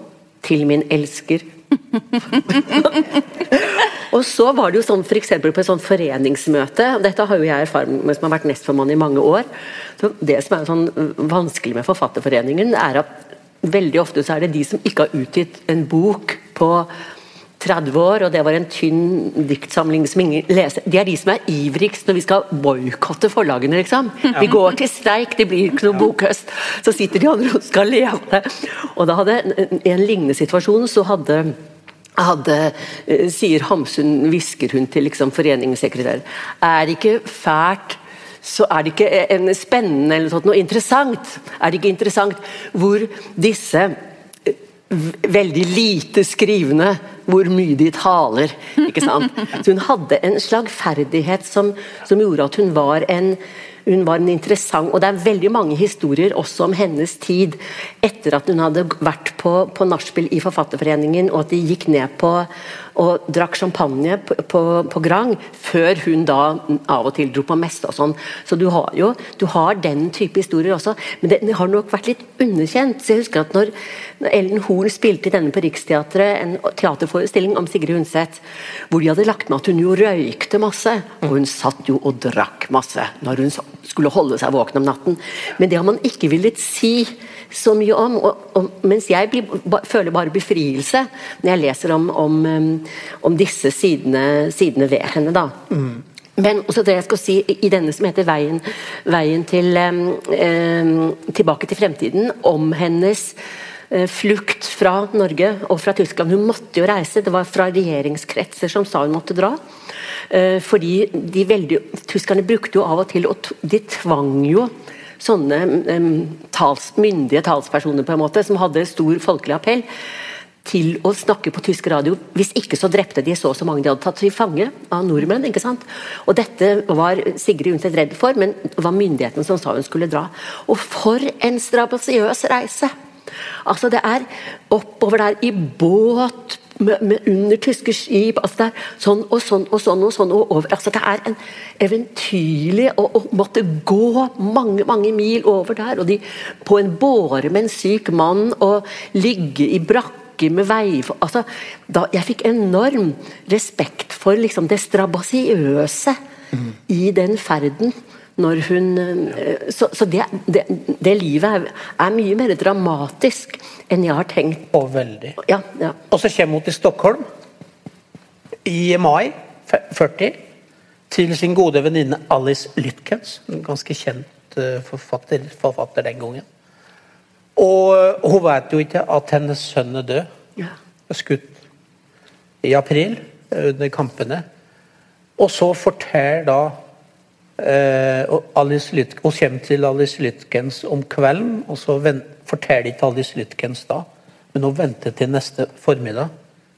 til min elsker og så var det jo sånn f.eks. på et sånt foreningsmøte, dette har jo jeg erfaring med som har vært nestformann i mange år. Så det som er sånn vanskelig med Forfatterforeningen, er at veldig ofte så er det de som ikke har utgitt en bok på 30 år, og det var en tynn diktsamling som ingen leser. De er de som er ivrigst når vi skal boikotte forlagene, liksom. Vi går til streik, det blir ikke noe bokhøst. Så sitter de andre og skal leve. Og da hadde, i en lignende situasjon, så hadde hadde, eh, sier Hamsun, hvisker hun til liksom, foreningssekretæren, er det ikke fælt så er det ikke en spennende eller noe interessant. Er det ikke interessant hvor disse eh, veldig lite skrivende hvor mye de taler. ikke sant? Så Hun hadde en slagferdighet som, som gjorde at hun var en hun var en interessant Og det er veldig mange historier også om hennes tid etter at hun hadde vært på, på nachspiel i Forfatterforeningen, og at de gikk ned på og drakk champagne på, på, på, Grang, før hun da av og til dro på messe og sånn. Så du har jo du har den type historier også, men det har nok vært litt underkjent. Så jeg husker at når, når Ellen Horn spilte i denne på Riksteatret, en teaterforestilling om Sigrid Undset, hvor de hadde lagt med at hun jo røykte masse, og hun satt jo og drakk masse når hun skulle holde seg våken om natten. Men det har man ikke villet si så mye om. Og, og, mens jeg blir, ba, føler bare befrielse når jeg leser om, om, om disse sidene, sidene, ved henne. da. Mm. Men også det jeg skal si i denne som heter 'Veien, veien til, eh, tilbake til fremtiden', om hennes flukt fra Norge og fra Tyskland. Hun måtte jo reise, det var fra regjeringskretser som sa hun måtte dra. Eh, fordi de veldig, Tyskerne brukte jo av og til, og de tvang jo sånne tals, myndige talspersoner på en måte, som hadde stor folkelig appell, til å snakke på tysk radio. Hvis ikke så drepte de så og så mange de hadde tatt til fange av nordmenn. ikke sant? Og Dette var Sigrid Undset redd for, men det var myndighetene som sa hun skulle dra. Og for en strabasiøs reise! Altså Det er oppover der i båt, med, med under tyske skip altså det er Sånn og sånn og sånn og sånn og over. altså Det er en eventyrlig å, å måtte gå mange mange mil over der. og de På en båre med en syk mann og ligge i brakke med vei... Altså, da, jeg fikk enorm respekt for liksom, det strabasiøse mm. i den ferden når hun eh, Så, så det, det, det, livet er, er, mye mer dramatisk enn jeg har tenkt. Og veldig. Ja, ja. Og så kommer hun til Stockholm i mai 40 til sin gode venninne Alice Lytkens, en ganske kjent eh, forfatter, forfatter den gangen. Og eh, hun vet jo ikke at hennes sønn er død. Ja. Skutt i april under kampene. Og så forteller da og Alice Lyt hun kommer til Alice Lytkens om kvelden, og så forteller ikke Alice Lytkens da, men hun venter til neste formiddag.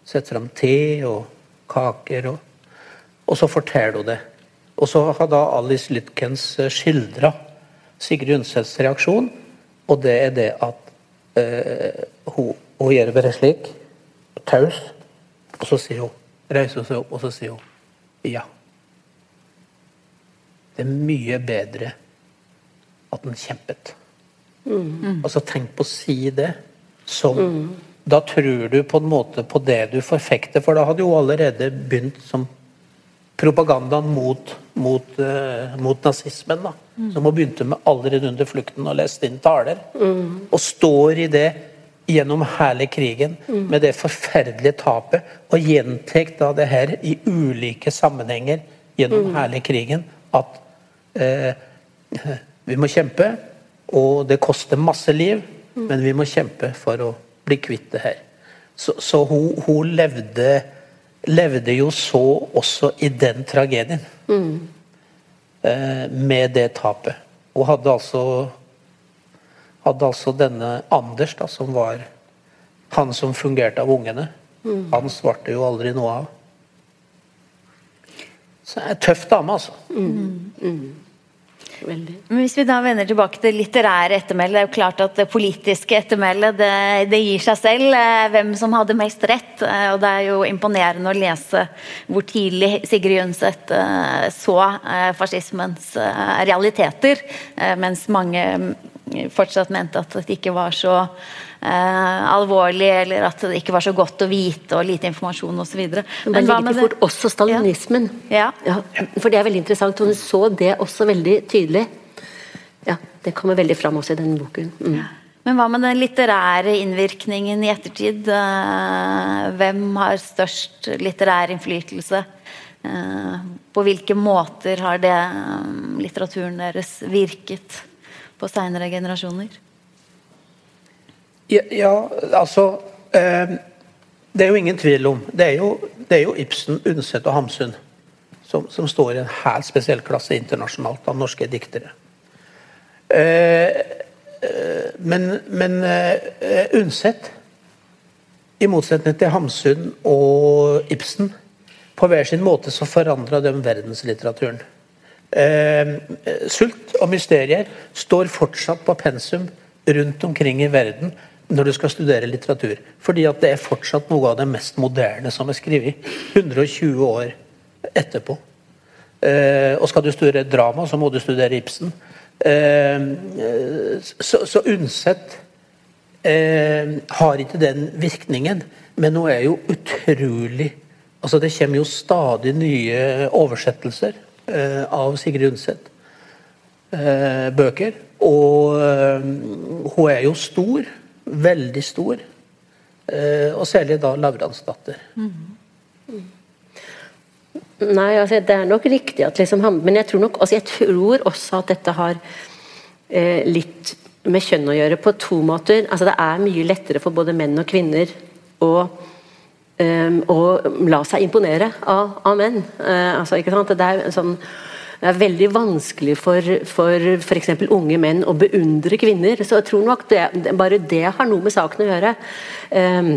Setter fram te og kaker, og, og så forteller hun det. Og så har da Alice Lytkens eh, skildra Sigrid Undsets reaksjon, og det er det at eh, hun, hun, gjør bare slik, taus, og så sier hun, reiser hun seg opp, og så sier hun ja. Det er mye bedre at den kjempet. Mm. Altså, tenk på å si det som mm. Da tror du på en måte på det du forfekter, for da hadde jo allerede begynt som propagandaen mot, mot, uh, mot nazismen. da, mm. Som hun begynte med allerede under flukten og leste inn taler. Mm. Og står i det gjennom hele krigen mm. med det forferdelige tapet, og gjentar da det her i ulike sammenhenger gjennom mm. hele krigen. At Eh, vi må kjempe, og det koster masse liv, mm. men vi må kjempe for å bli kvitt det her. Så, så hun, hun levde, levde, jo så også i den tragedien. Mm. Eh, med det tapet. Hun hadde altså hadde altså denne Anders, da, som var han som fungerte av ungene. Mm. Han svarte jo aldri noe av. Så er en tøff dame, altså. Mm. Mm. Veldig. Men Hvis vi da vender tilbake til litterære ettermæle, det er jo klart at det politiske ettermælet det, det, gir seg selv eh, hvem som hadde mest rett. Eh, og Det er jo imponerende å lese hvor tidlig Sigrid Undset eh, så fascismens realiteter, mens mange fortsatt mente at det ikke var så eh, alvorlig, eller at det ikke var så godt å vite, og lite informasjon osv. Men det ligger fort også stalinismen. Ja. Ja. For det er veldig interessant. Hun så det også veldig tydelig. Ja, Det kommer veldig fram også i denne boken. Mm. Men hva med den litterære innvirkningen i ettertid? Eh, hvem har størst litterær innflytelse? Eh, på hvilke måter har det eh, litteraturen deres virket på seinere generasjoner? Ja, ja altså eh, Det er jo ingen tvil om Det er jo, det er jo Ibsen, Undset og Hamsun som, som, står i en helt spesiell klasse internasjonalt av norske diktere. Eh, eh men men eh, Undset, i motsetning til Hamsun og Ibsen, på hver sin måte så forandra de verdenslitteraturen. Eh, sult og mysterier står fortsatt på pensum rundt omkring i verden når du skal studere litteratur. Fordi at det er fortsatt noe av det mest moderne som er skrevet 120 år etterpå. Eh, og skal du studere drama, så må du studere Ibsen. Eh, så, så Undset eh, har ikke den virkningen, men hun er jo utrolig altså Det kommer jo stadig nye oversettelser av Sigrid Undset. Eh, bøker. Og eh, hun er jo stor. Veldig stor. Eh, og særlig da Lavransdatter. Nei, altså det er nok riktig at liksom han Men jeg tror nok altså jeg tror også at dette har eh, litt med kjønn å gjøre på to måter. Altså det er mye lettere for både menn og kvinner å eh, å la seg imponere av, av menn. Eh, altså, ikke sant? Det er, sånn, det er veldig vanskelig for f.eks. unge menn å beundre kvinner. Så jeg tror nok det, bare det har noe med saken å gjøre. Um,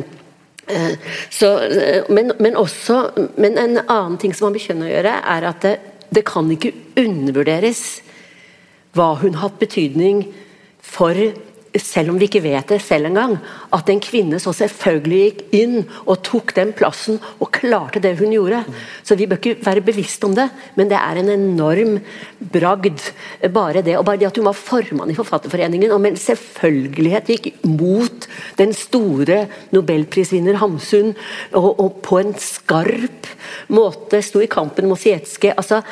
uh, så, eh, men, men, også, men en annen ting som har med kjønn å gjøre, er at det, det kan ikke undervurderes hva hun har hatt betydning for selv om vi ikke vet det selv engang, at en kvinne så selvfølgelig gikk inn og tok den plassen og klarte det hun gjorde. Så vi bør ikke være bevisst om det, men det er en enorm bragd. Bare det, og bare det at hun var formann i Forfatterforeningen og med selvfølgelighet gikk mot den store nobelprisvinner Hamsun, og, og på en skarp måte sto i kampen mot Sietske. Altså,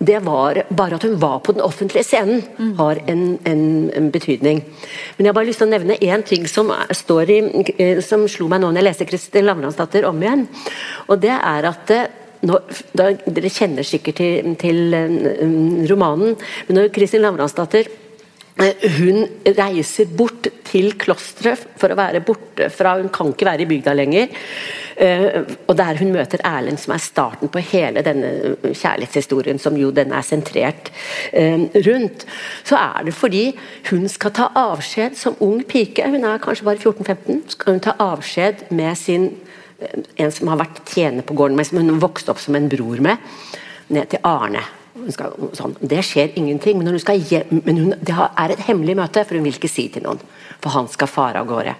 det var bare at hun var på den offentlige scenen, har en, en, en betydning. Men jeg har bare lyst til å nevne én ting som, står i, eh, som slo meg nå når jeg leser Kristin Lavransdatter om igjen. Og det er at eh, nå, da, Dere kjenner sikkert til, til um, romanen, men når Kristin Lavransdatter hun reiser bort til klosteret for å være borte fra Hun kan ikke være i bygda lenger. Uh, og der hun møter Erlend, som er starten på hele denne kjærlighetshistorien, som jo den er sentrert rundt, så er det fordi hun skal ta avskjed som ung pike. Hun er kanskje bare 14-15. Skal hun ta avskjed med sin en som har vært tjener på gården men som hun vokste opp som en bror med, ned til Arne. Skal, sånn, det skjer ingenting, men, hun hjem, men hun, det er et hemmelig møte, for hun vil ikke si til noen. For han skal fare av gårde.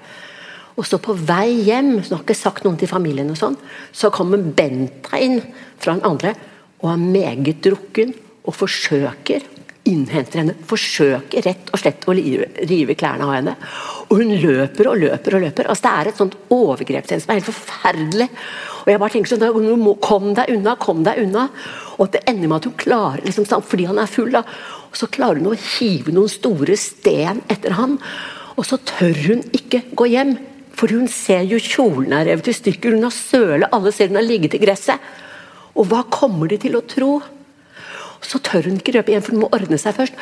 Og så på vei hjem, så har ikke sagt noen til familien, og sånn, så kommer Benta inn fra den andre og er meget drukken og forsøker innhenter henne, forsøker rett og slett å rive, klærne av henne. Og hun løper og løper og løper. altså Det er et sånt henne som er helt forferdelig. Og jeg bare tenker sånn, Kom deg unna, kom deg unna. Og det ender med at hun klarer, liksom, fordi han er full, da, og så klarer hun å hive noen store sten etter han. Og så tør hun ikke gå hjem, for hun ser jo kjolen er revet i stykker. Hun har søle, alle ser hun har ligget i gresset. Og hva kommer de til å tro? Så tør hun ikke røpe igjen, for hun må ordne seg først.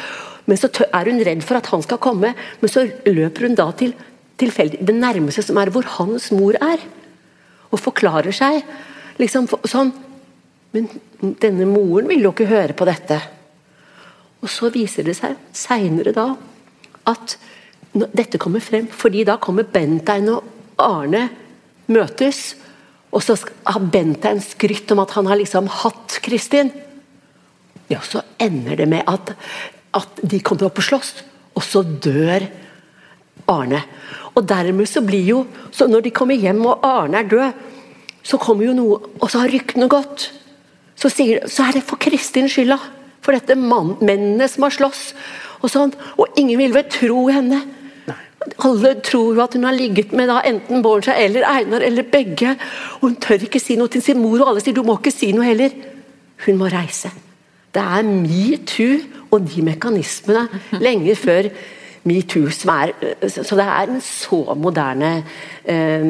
Men så er hun redd for at han skal komme, men så løper hun da til tilfeldig, det nærmeste som er hvor hans mor er. Og forklarer seg liksom sånn men denne moren vil jo ikke høre på dette. Og så viser det seg seinere da at dette kommer frem, fordi da kommer Bentein og Arne møtes. Og så har Bentein skrytt om at han har liksom hatt Kristin. Ja, så ender det med at, at de kommer opp og slåss, og så dør Arne. Og dermed så blir jo så Når de kommer hjem og Arne er død, så kommer jo noe Og så har ryktene gått så, sier, så er det for Kristin skylda. For dette mann, mennene som har slåss. Og sånn, og ingen vil vel tro henne. Alle tror jo at hun har ligget med da, enten Bård eller Einar eller begge. Og hun tør ikke si noe til sin mor, og alle sier du må ikke si noe heller. Hun må reise. Det er metoo og de mekanismene lenge før metoo Så det er en så moderne eh,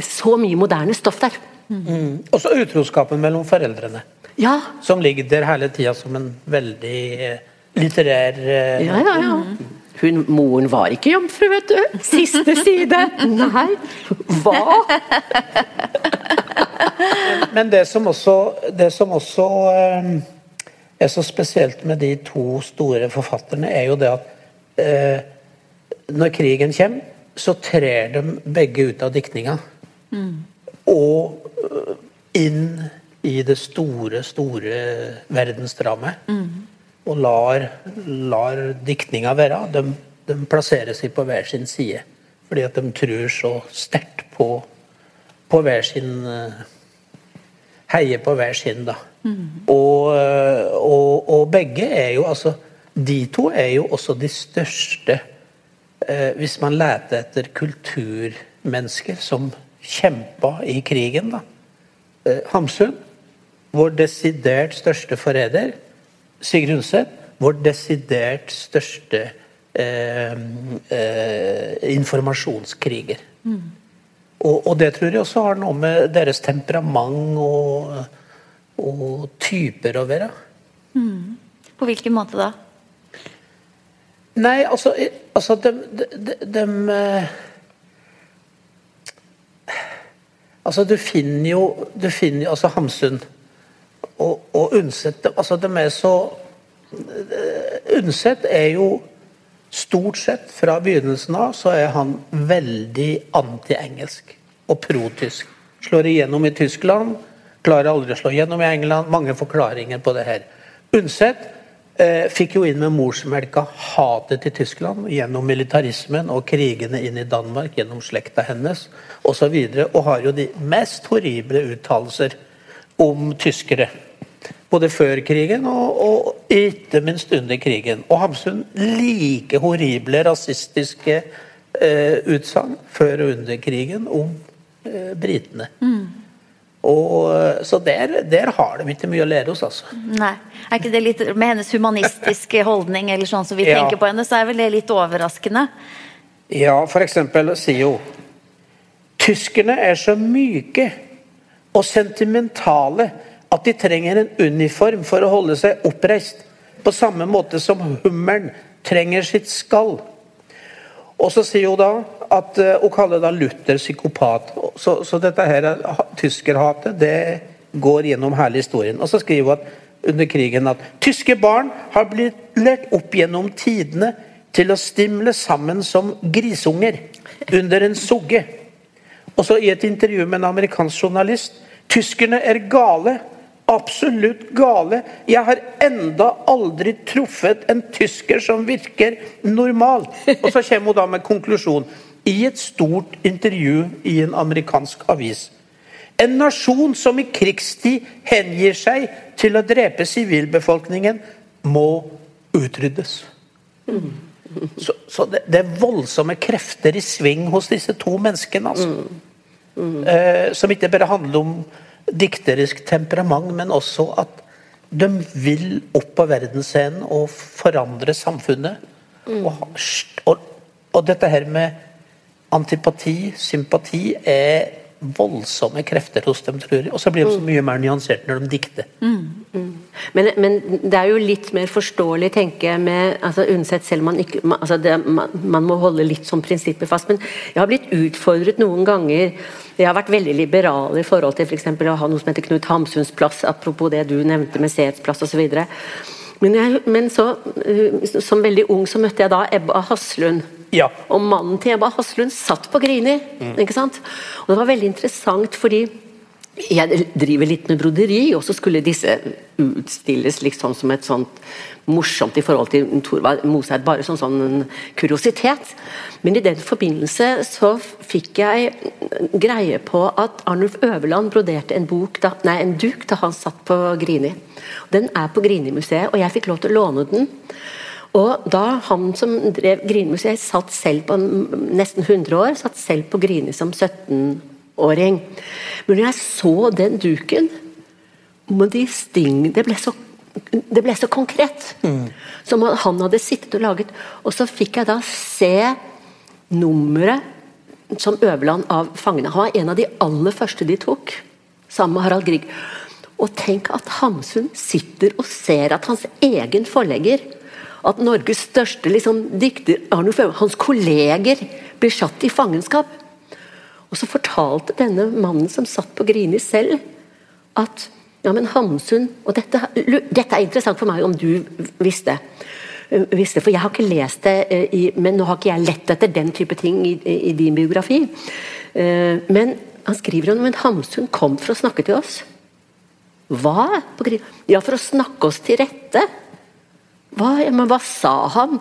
Så mye moderne stoff der. Mm. Også utroskapen mellom foreldrene. Ja. Som ligger der hele tida som en veldig eh, litterær eh, Ja, ja, ja. Hun, moren var ikke jomfru, vet du. Siste side. Nei. Hva? Men det som også, det som også er så spesielt med de to store forfatterne, er jo det at eh, når krigen kommer, så trer de begge ut av diktninga. Mm. Og inn i det store, store verdensdramaet. Mm. Og lar, lar diktninga være. De, de, plasserer seg på hver sin side. Fordi at de tror så sterkt på, på hver sin eh, Heier på hver sin, da. Mm. Og, og, og, begge er jo altså De to er jo også de største eh, Hvis man leter etter kulturmennesker som kjempa i krigen, da. Eh, Hamsun vår desidert største forræder. Sigrid Undset, vår desidert største eh, eh, informasjonskriger. Mm. Og, og, det tror jeg også har noe med deres temperament og, og typer å være. Mm. På hvilken måte da? Nei, altså, altså de, de, de, de Altså, du finner jo, du finner jo altså Hamsun og, og Undset altså, De er så Undset er jo Stort sett fra begynnelsen av så er han veldig anti-engelsk og pro-tysk. Slår igjennom i Tyskland, klarer aldri å slå gjennom i England. Mange forklaringer på det her. Undset eh, fikk jo inn med morsmelka hatet til Tyskland gjennom militarismen og krigene inn i Danmark gjennom slekta hennes osv. Og, så videre, og har jo de mest horrible uttalelser om tyskere. Både før krigen og, og ikke minst under krigen. Og Hamsun like horrible rasistiske eh, utsagn før og under krigen om eh, britene. Mm. Og, så der, der, har de ikke mye å lære oss, altså. Nei. Er ikke det litt Med hennes humanistiske holdning eller sånn som vi ja. tenker på henne, så er vel det litt overraskende? Ja, eksempel sier hun Tyskerne er så myke og sentimentale at de trenger en uniform for å holde seg oppreist. På samme måte som hummeren trenger sitt skall. Og så sier hun da at eh, hun kaller da Luther psykopat. Så, så dette her tyskerhatet det går gjennom hele historien. Og så skriver hun at under krigen at tyske barn har blitt lært opp gjennom tidene til å stimle sammen som grisunger under en sugge. Og så i et intervju med en amerikansk journalist Tyskerne er gale absolutt gale. Jeg har enda aldri truffet en tysker som virker normal. Og så kommer hun da med konklusjon i et stort intervju i en amerikansk avis. En nasjon som i krigstid hengir seg til å drepe sivilbefolkningen, må utryddes. Så, så det, det, er voldsomme krefter i sving hos disse to menneskene. altså. Eh, som ikke bare handler om dikterisk temperament, men også at de vil opp på verdensscenen og forandre samfunnet. Og, og, og, dette her med antipati, sympati, er voldsomme krefter hos dem, tror jeg. Og så blir de så mye mer nyansert når de dikter. Mm. Mm. Men, men, det er jo litt mer forståelig, tenker jeg, med altså, unnsett selv om man ikke altså, det, man, man, må holde litt sånn prinsipper fast. Men jeg har blitt utfordret noen ganger. Jeg har vært veldig liberal i forhold til f.eks. For å ha noe som heter Knut Hamsuns plass, apropos det du nevnte med Seets plass osv. Men, jeg, men så, som veldig ung så møtte jeg da Ebba Haslund. Ja. Og mannen til Ebba Haslund satt på Grini. Mm. ikke sant? Og det var veldig interessant fordi jeg driver litt med broderi, og så skulle disse utstilles liksom som et sånt morsomt i forhold til Thorvald Moseid, bare som sånn kuriositet. Men i den forbindelse så fikk jeg greie på at Arnulf Øverland broderte en, bok da, nei, en duk da han satt på Grini. Den er på Grini-museet, og jeg fikk lov til å låne den. Og da han som drev Grini-museet, satt selv på nesten 100 år, satt selv på Grini som 17-åring. Men når jeg så den duken med de sting, det ble så det ble så konkret. Mm. Som han hadde sittet og laget. Og så fikk jeg da se nummeret som Øverland av fangene. Han var en av de aller første de tok, sammen med Harald Grieg. Og tenk at Hamsun sitter og ser at hans egen forlegger at Norges største liksom, dikter, Arnulf hans kolleger, blir satt i fangenskap. Og så fortalte denne mannen som satt på Grini selv, at ja, men Hamsun Og dette, dette er interessant for meg om du visste. visste for jeg har ikke lest det, i, men nå har ikke jeg lett etter den type ting i, i din biografi. Eh, men han skriver om at Hamsun kom for å snakke til oss. Hva? Ja, for å snakke oss til rette. Hva, ja, men hva sa han?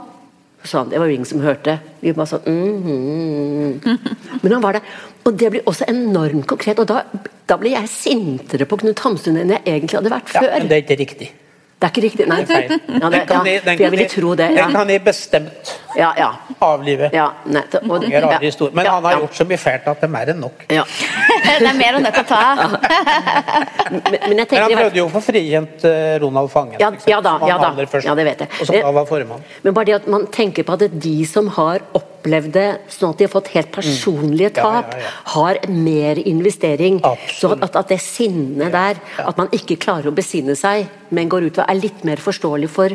Sånn, det var jo ingen som hørte. Vi bare sånn mm, mm. Men han var der. Og det blir også enormt konkret. Og da, da blir jeg sintere på Knut Hamsun enn jeg egentlig hadde vært før. Ja, men det er ikke riktig. Det er ikke riktig, nei. Det er feil. Ja, det, Den kan ja, de- den for jeg kan ville de- tro det. Den kan de bestemt ja. ja, avlive. ja nettopp. Og- Mange rare ja, historier. Men ja, han har ja, gjort så mye fælt at det er mer enn nok. ja. Det er mer enn nødt til å ta av. Men, men jeg Men han prøvde jo å få frikjent eh, Ronald Fangen. Ja, ja da, ja da. først, Ja, det vet jeg. Og som da var formann. Men bare det at man tenker på at de som har opplevd det sånn at de har fått helt personlige tap, Ja, ja, ja. har mer investering. Så at, at det sinnet der, at man ikke klarer å besinne seg, men går ut og er litt mer forståelig for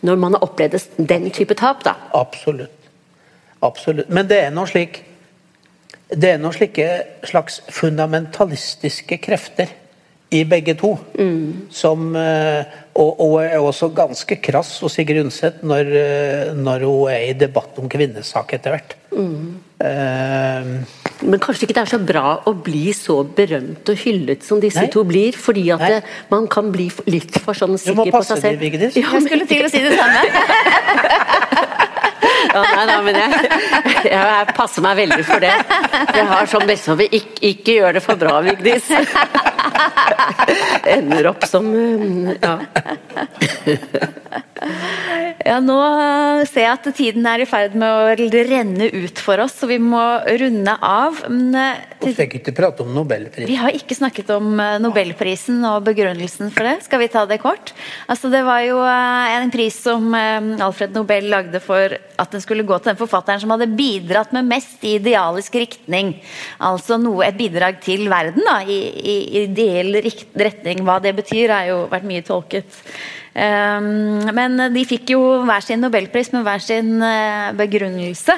når man har opplevd den type tap, da. Absolutt. Absolutt. Men det er noe slik Det er noen slike slags fundamentalistiske krefter i begge to. Som eh, og, og er også ganske krass hos Sigrid Undset når, eh, når hun er i debatt om kvinnesak etter hvert. Eh, Men kanskje ikke det er så bra å bli så berømt og hyllet som disse Nei. to blir, fordi at det, man kan bli litt for sånn Du må sikker på passe seg deg, selv. Vigdis. Ja, Jeg skulle til å si det samme. Ja, nei, nei, men jeg, jeg, passer meg veldig for det. Jeg har sånn bestemor ikke, ikke gjør det for bra, Vigdis. Ender opp som um, ja. Ja, nå ser jeg at tiden er i ferd med å renne ut for oss, så vi må runde av. Men, eh, Vi fikk ikke prate om Nobelprisen. Vi har ikke snakket om eh, Nobelprisen og begrunnelsen for det. Skal vi ta det kort? Altså, det var jo eh, en pris som eh, Alfred Nobel lagde for at den skulle gå til den forfatteren som hadde bidratt med mest i idealisk riktning. Altså noe, et bidrag til verden da, i, i ideell retning. Hva det betyr, har jo vært mye tolket. Um, men de fikk jo hver sin nobelpris med hver sin eh, begrunnelse.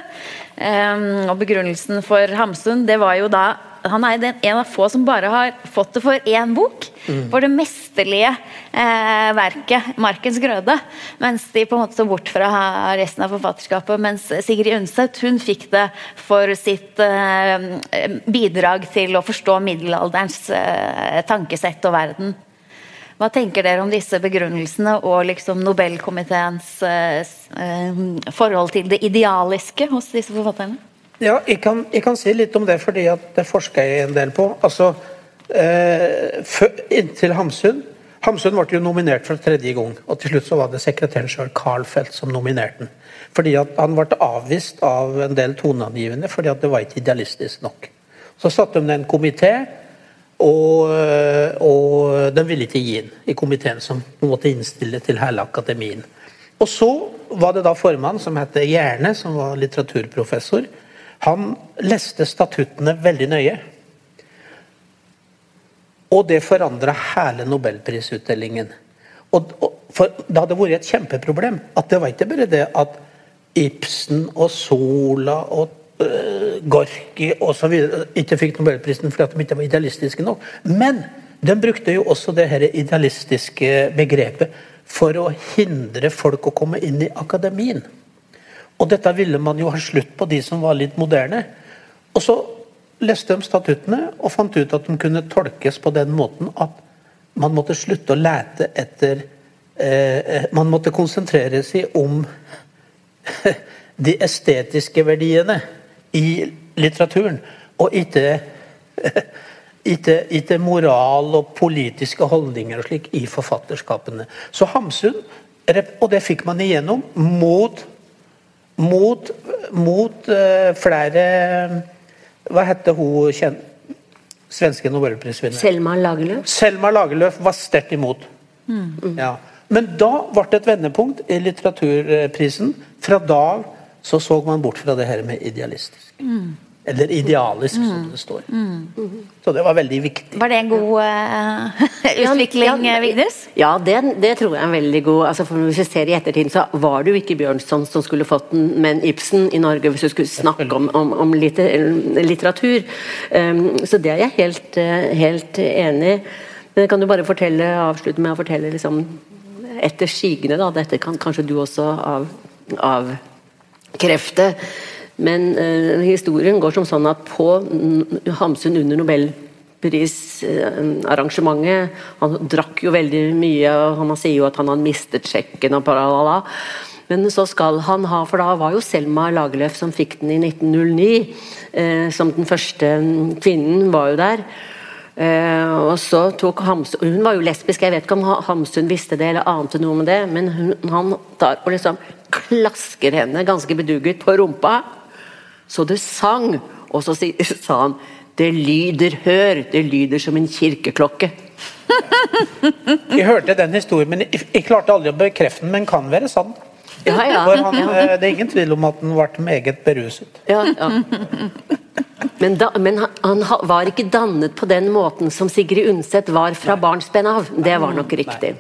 Um, og begrunnelsen for Hamsun, det var jo da han er den, en av få som bare har fått det for én bok. For det mesterlige eh, verket 'Markens grøde'. Mens de på en måte så bort fra resten av forfatterskapet. Mens Sigrid Undset hun fikk det for sitt eh, bidrag til å forstå middelalderens eh, tankesett og verden. Hva tenker dere om disse begrunnelsene og liksom Nobelkomiteens eh, eh, forhold til det idealiske hos disse forfatterne? Ja, jeg kan, jeg kan si litt om det, fordi det forsker jeg en del på. Altså, eh, inntil Hamsun Hamsun ble jo nominert for tredje gang, og til slutt så var det sekretæren sjøl, Carl Felt, som nominerte den. Fordi han ble avvist av en del toneangivende fordi det var ikke idealistisk nok. Så satte de ned en komité, og, eh, og den ville ikke gi den i komiteen, som måte innstille til hele akademien. Og så var det da formann, som het Gjerne, som var litteraturprofessor. Han leste statuttene veldig nøye. Og det forandra hele nobelprisutdelingen. Og, og, for Det hadde vært et kjempeproblem. at Det var ikke bare det at Ibsen og Sola og øh, Gorky osv. ikke fikk nobelprisen fordi de ikke var idealistiske nok. Men de brukte jo også det her idealistiske begrepet for å hindre folk å komme inn i akademien. Og dette ville man jo ha slutt på, de som var litt moderne. Og så leste de statuttene og fant ut at de kunne tolkes på den måten at man måtte slutte å lete etter eh, Man måtte konsentrere seg om de estetiske verdiene i litteraturen, og ikke ikke, ikke moral og politiske holdninger og slik i forfatterskapene. Så Hamsun, og det fikk man igjennom, mot mot, mot eh, flere Hva heter hun kjent, svenske nobelprisvinner? Selma Lagerlöf. Selma Lagerlöf var sterkt imot. Ja. Men da ble det et vendepunkt i litteraturprisen. Fra da av så så man bort fra det her med idealistisk. Eller idealisk, som det står. Så det var veldig viktig. Var det en god uh, utvikling, Ja, eh, Ja, det, det tror jeg er en veldig god altså for Hvis vi ser i ettertid, så var det jo ikke Bjørnson som skulle fått den, men Ibsen i Norge, hvis du skulle snakke om, om, om litter, litteratur. Um, så det er jeg helt, eh, helt enig i. Men kan du bare fortelle, avslutte med å fortelle liksom, etter sigende, da. Dette kan kanskje du også av, avkrefte. Men eh, historien går som sånn at på Hamsun under nobelprisarrangementet Han drakk jo veldig mye, og han sier jo at han hadde mistet sjekken og paralala. Men så skal han ha, for da var jo Selma Lagerlöf som fikk den i 1909, eh, som den første kvinnen, var jo der. Eh, og så tok Hamsun Hun var jo lesbisk, jeg vet ikke om Ha- Hamsun visste det eller ante noe om det, men hun, han tar og liksom klasker henne ganske bedugget på rumpa, så det sang. Og så sa han det lyder, hør, det lyder som en kirkeklokke. Jeg hørte den historien, men jeg, jeg klarte aldri å bekrefte den, men kan være sann. Ja, ja. Han, eh, det er ingen tvil om at han ble meget beruset. Ja, ja. Men, da, men han, var ikke dannet på den måten som Sigrid Undset var fra barnsben av. Det var nok riktig.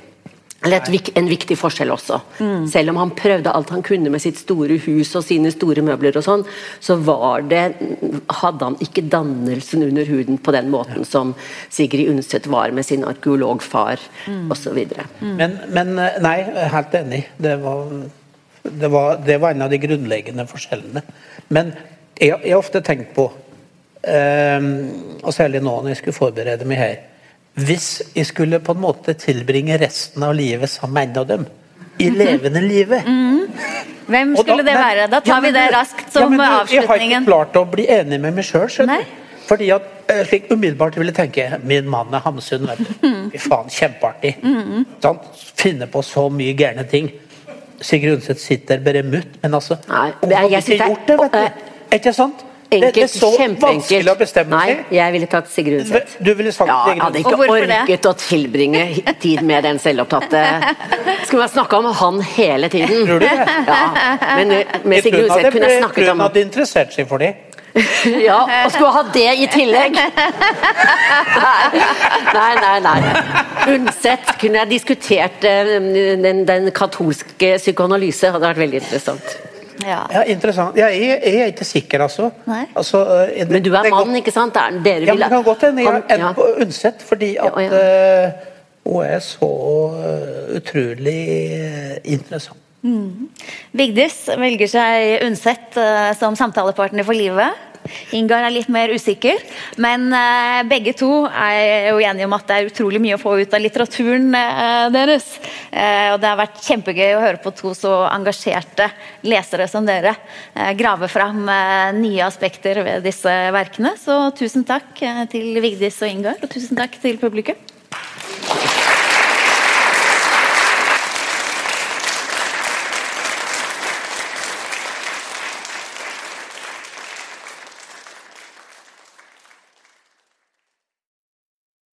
Eller et, en viktig forskjell også. Selv om han prøvde alt han kunne med sitt store hus og sine store møbler, og sånn, så var det, hadde han ikke dannelsen under huden på den måten som Sigrid Undset var med sin arkeologfar og osv. Men, men eh, nei, helt enig. Det var, det, var, det var en av de grunnleggende forskjellene. Men jeg har ofte tenkt på, eh, og særlig nå når jeg skulle forberede meg her Hvis jeg skulle på en måte tilbringe resten av livet sammen med en av dem, i levende livet Hvem skulle skulle det være? Da Ja, tar vi det raskt raskt ja, men du, Jeg har ikke klart å bli enig med meg sjøl. Fordi at eh, slik umiddelbart ville tenke Min mann er Hamsun. Mm. Fy faen, kjempeartig. Sant? Finne på så mye gærne ting. Sigrid Undset sitter bare mutt, men altså Nei, Hun jeg- jeg sitter, er- gjort det, vet du. Er ikke sant? Det, det er så kjempeenkelt. vanskelig å bestemme seg. Nei, jeg ville tatt Sigrid Undset. Du ville sagt Ja, jeg Sigrid hadde ikke Og det? orket å tilbringe tid med den selvopptatte Skulle man snakke om han hele tiden? Tror du det? Ja, men med Jeg Sigrid Undset kunne jeg jeg tror snakket hun hadde interessert seg for det. Ja, og skulle ha det i tillegg! Nei, nei, nei. Unnsett, kunne jeg diskutert eh, den, den katolske psykoanalyse, hadde vært veldig interessant. Ja. Ja, interessant. Ja, jeg, jeg er ikke sikker, altså. Nei. altså eh, det- Men du er mann, ikke sant? Det er- Dere Ja, vil men det kan godt hende jeg er ja. på Undset, fordi at Ja, ja. Uh, hun er så eh, utrolig eh, interessant. Vigdis velger seg Undset uh, som samtalepartner for livet. Ingar er litt mer usikker, men uh, begge to er jo enige om at det er utrolig mye å få ut av litteraturen uh, deres. Og det har vært kjempegøy å høre på to så engasjerte lesere som dere grave fram nye aspekter ved disse verkene. Så tusen takk til Vigdis og Ingar, og tusen takk til publikum.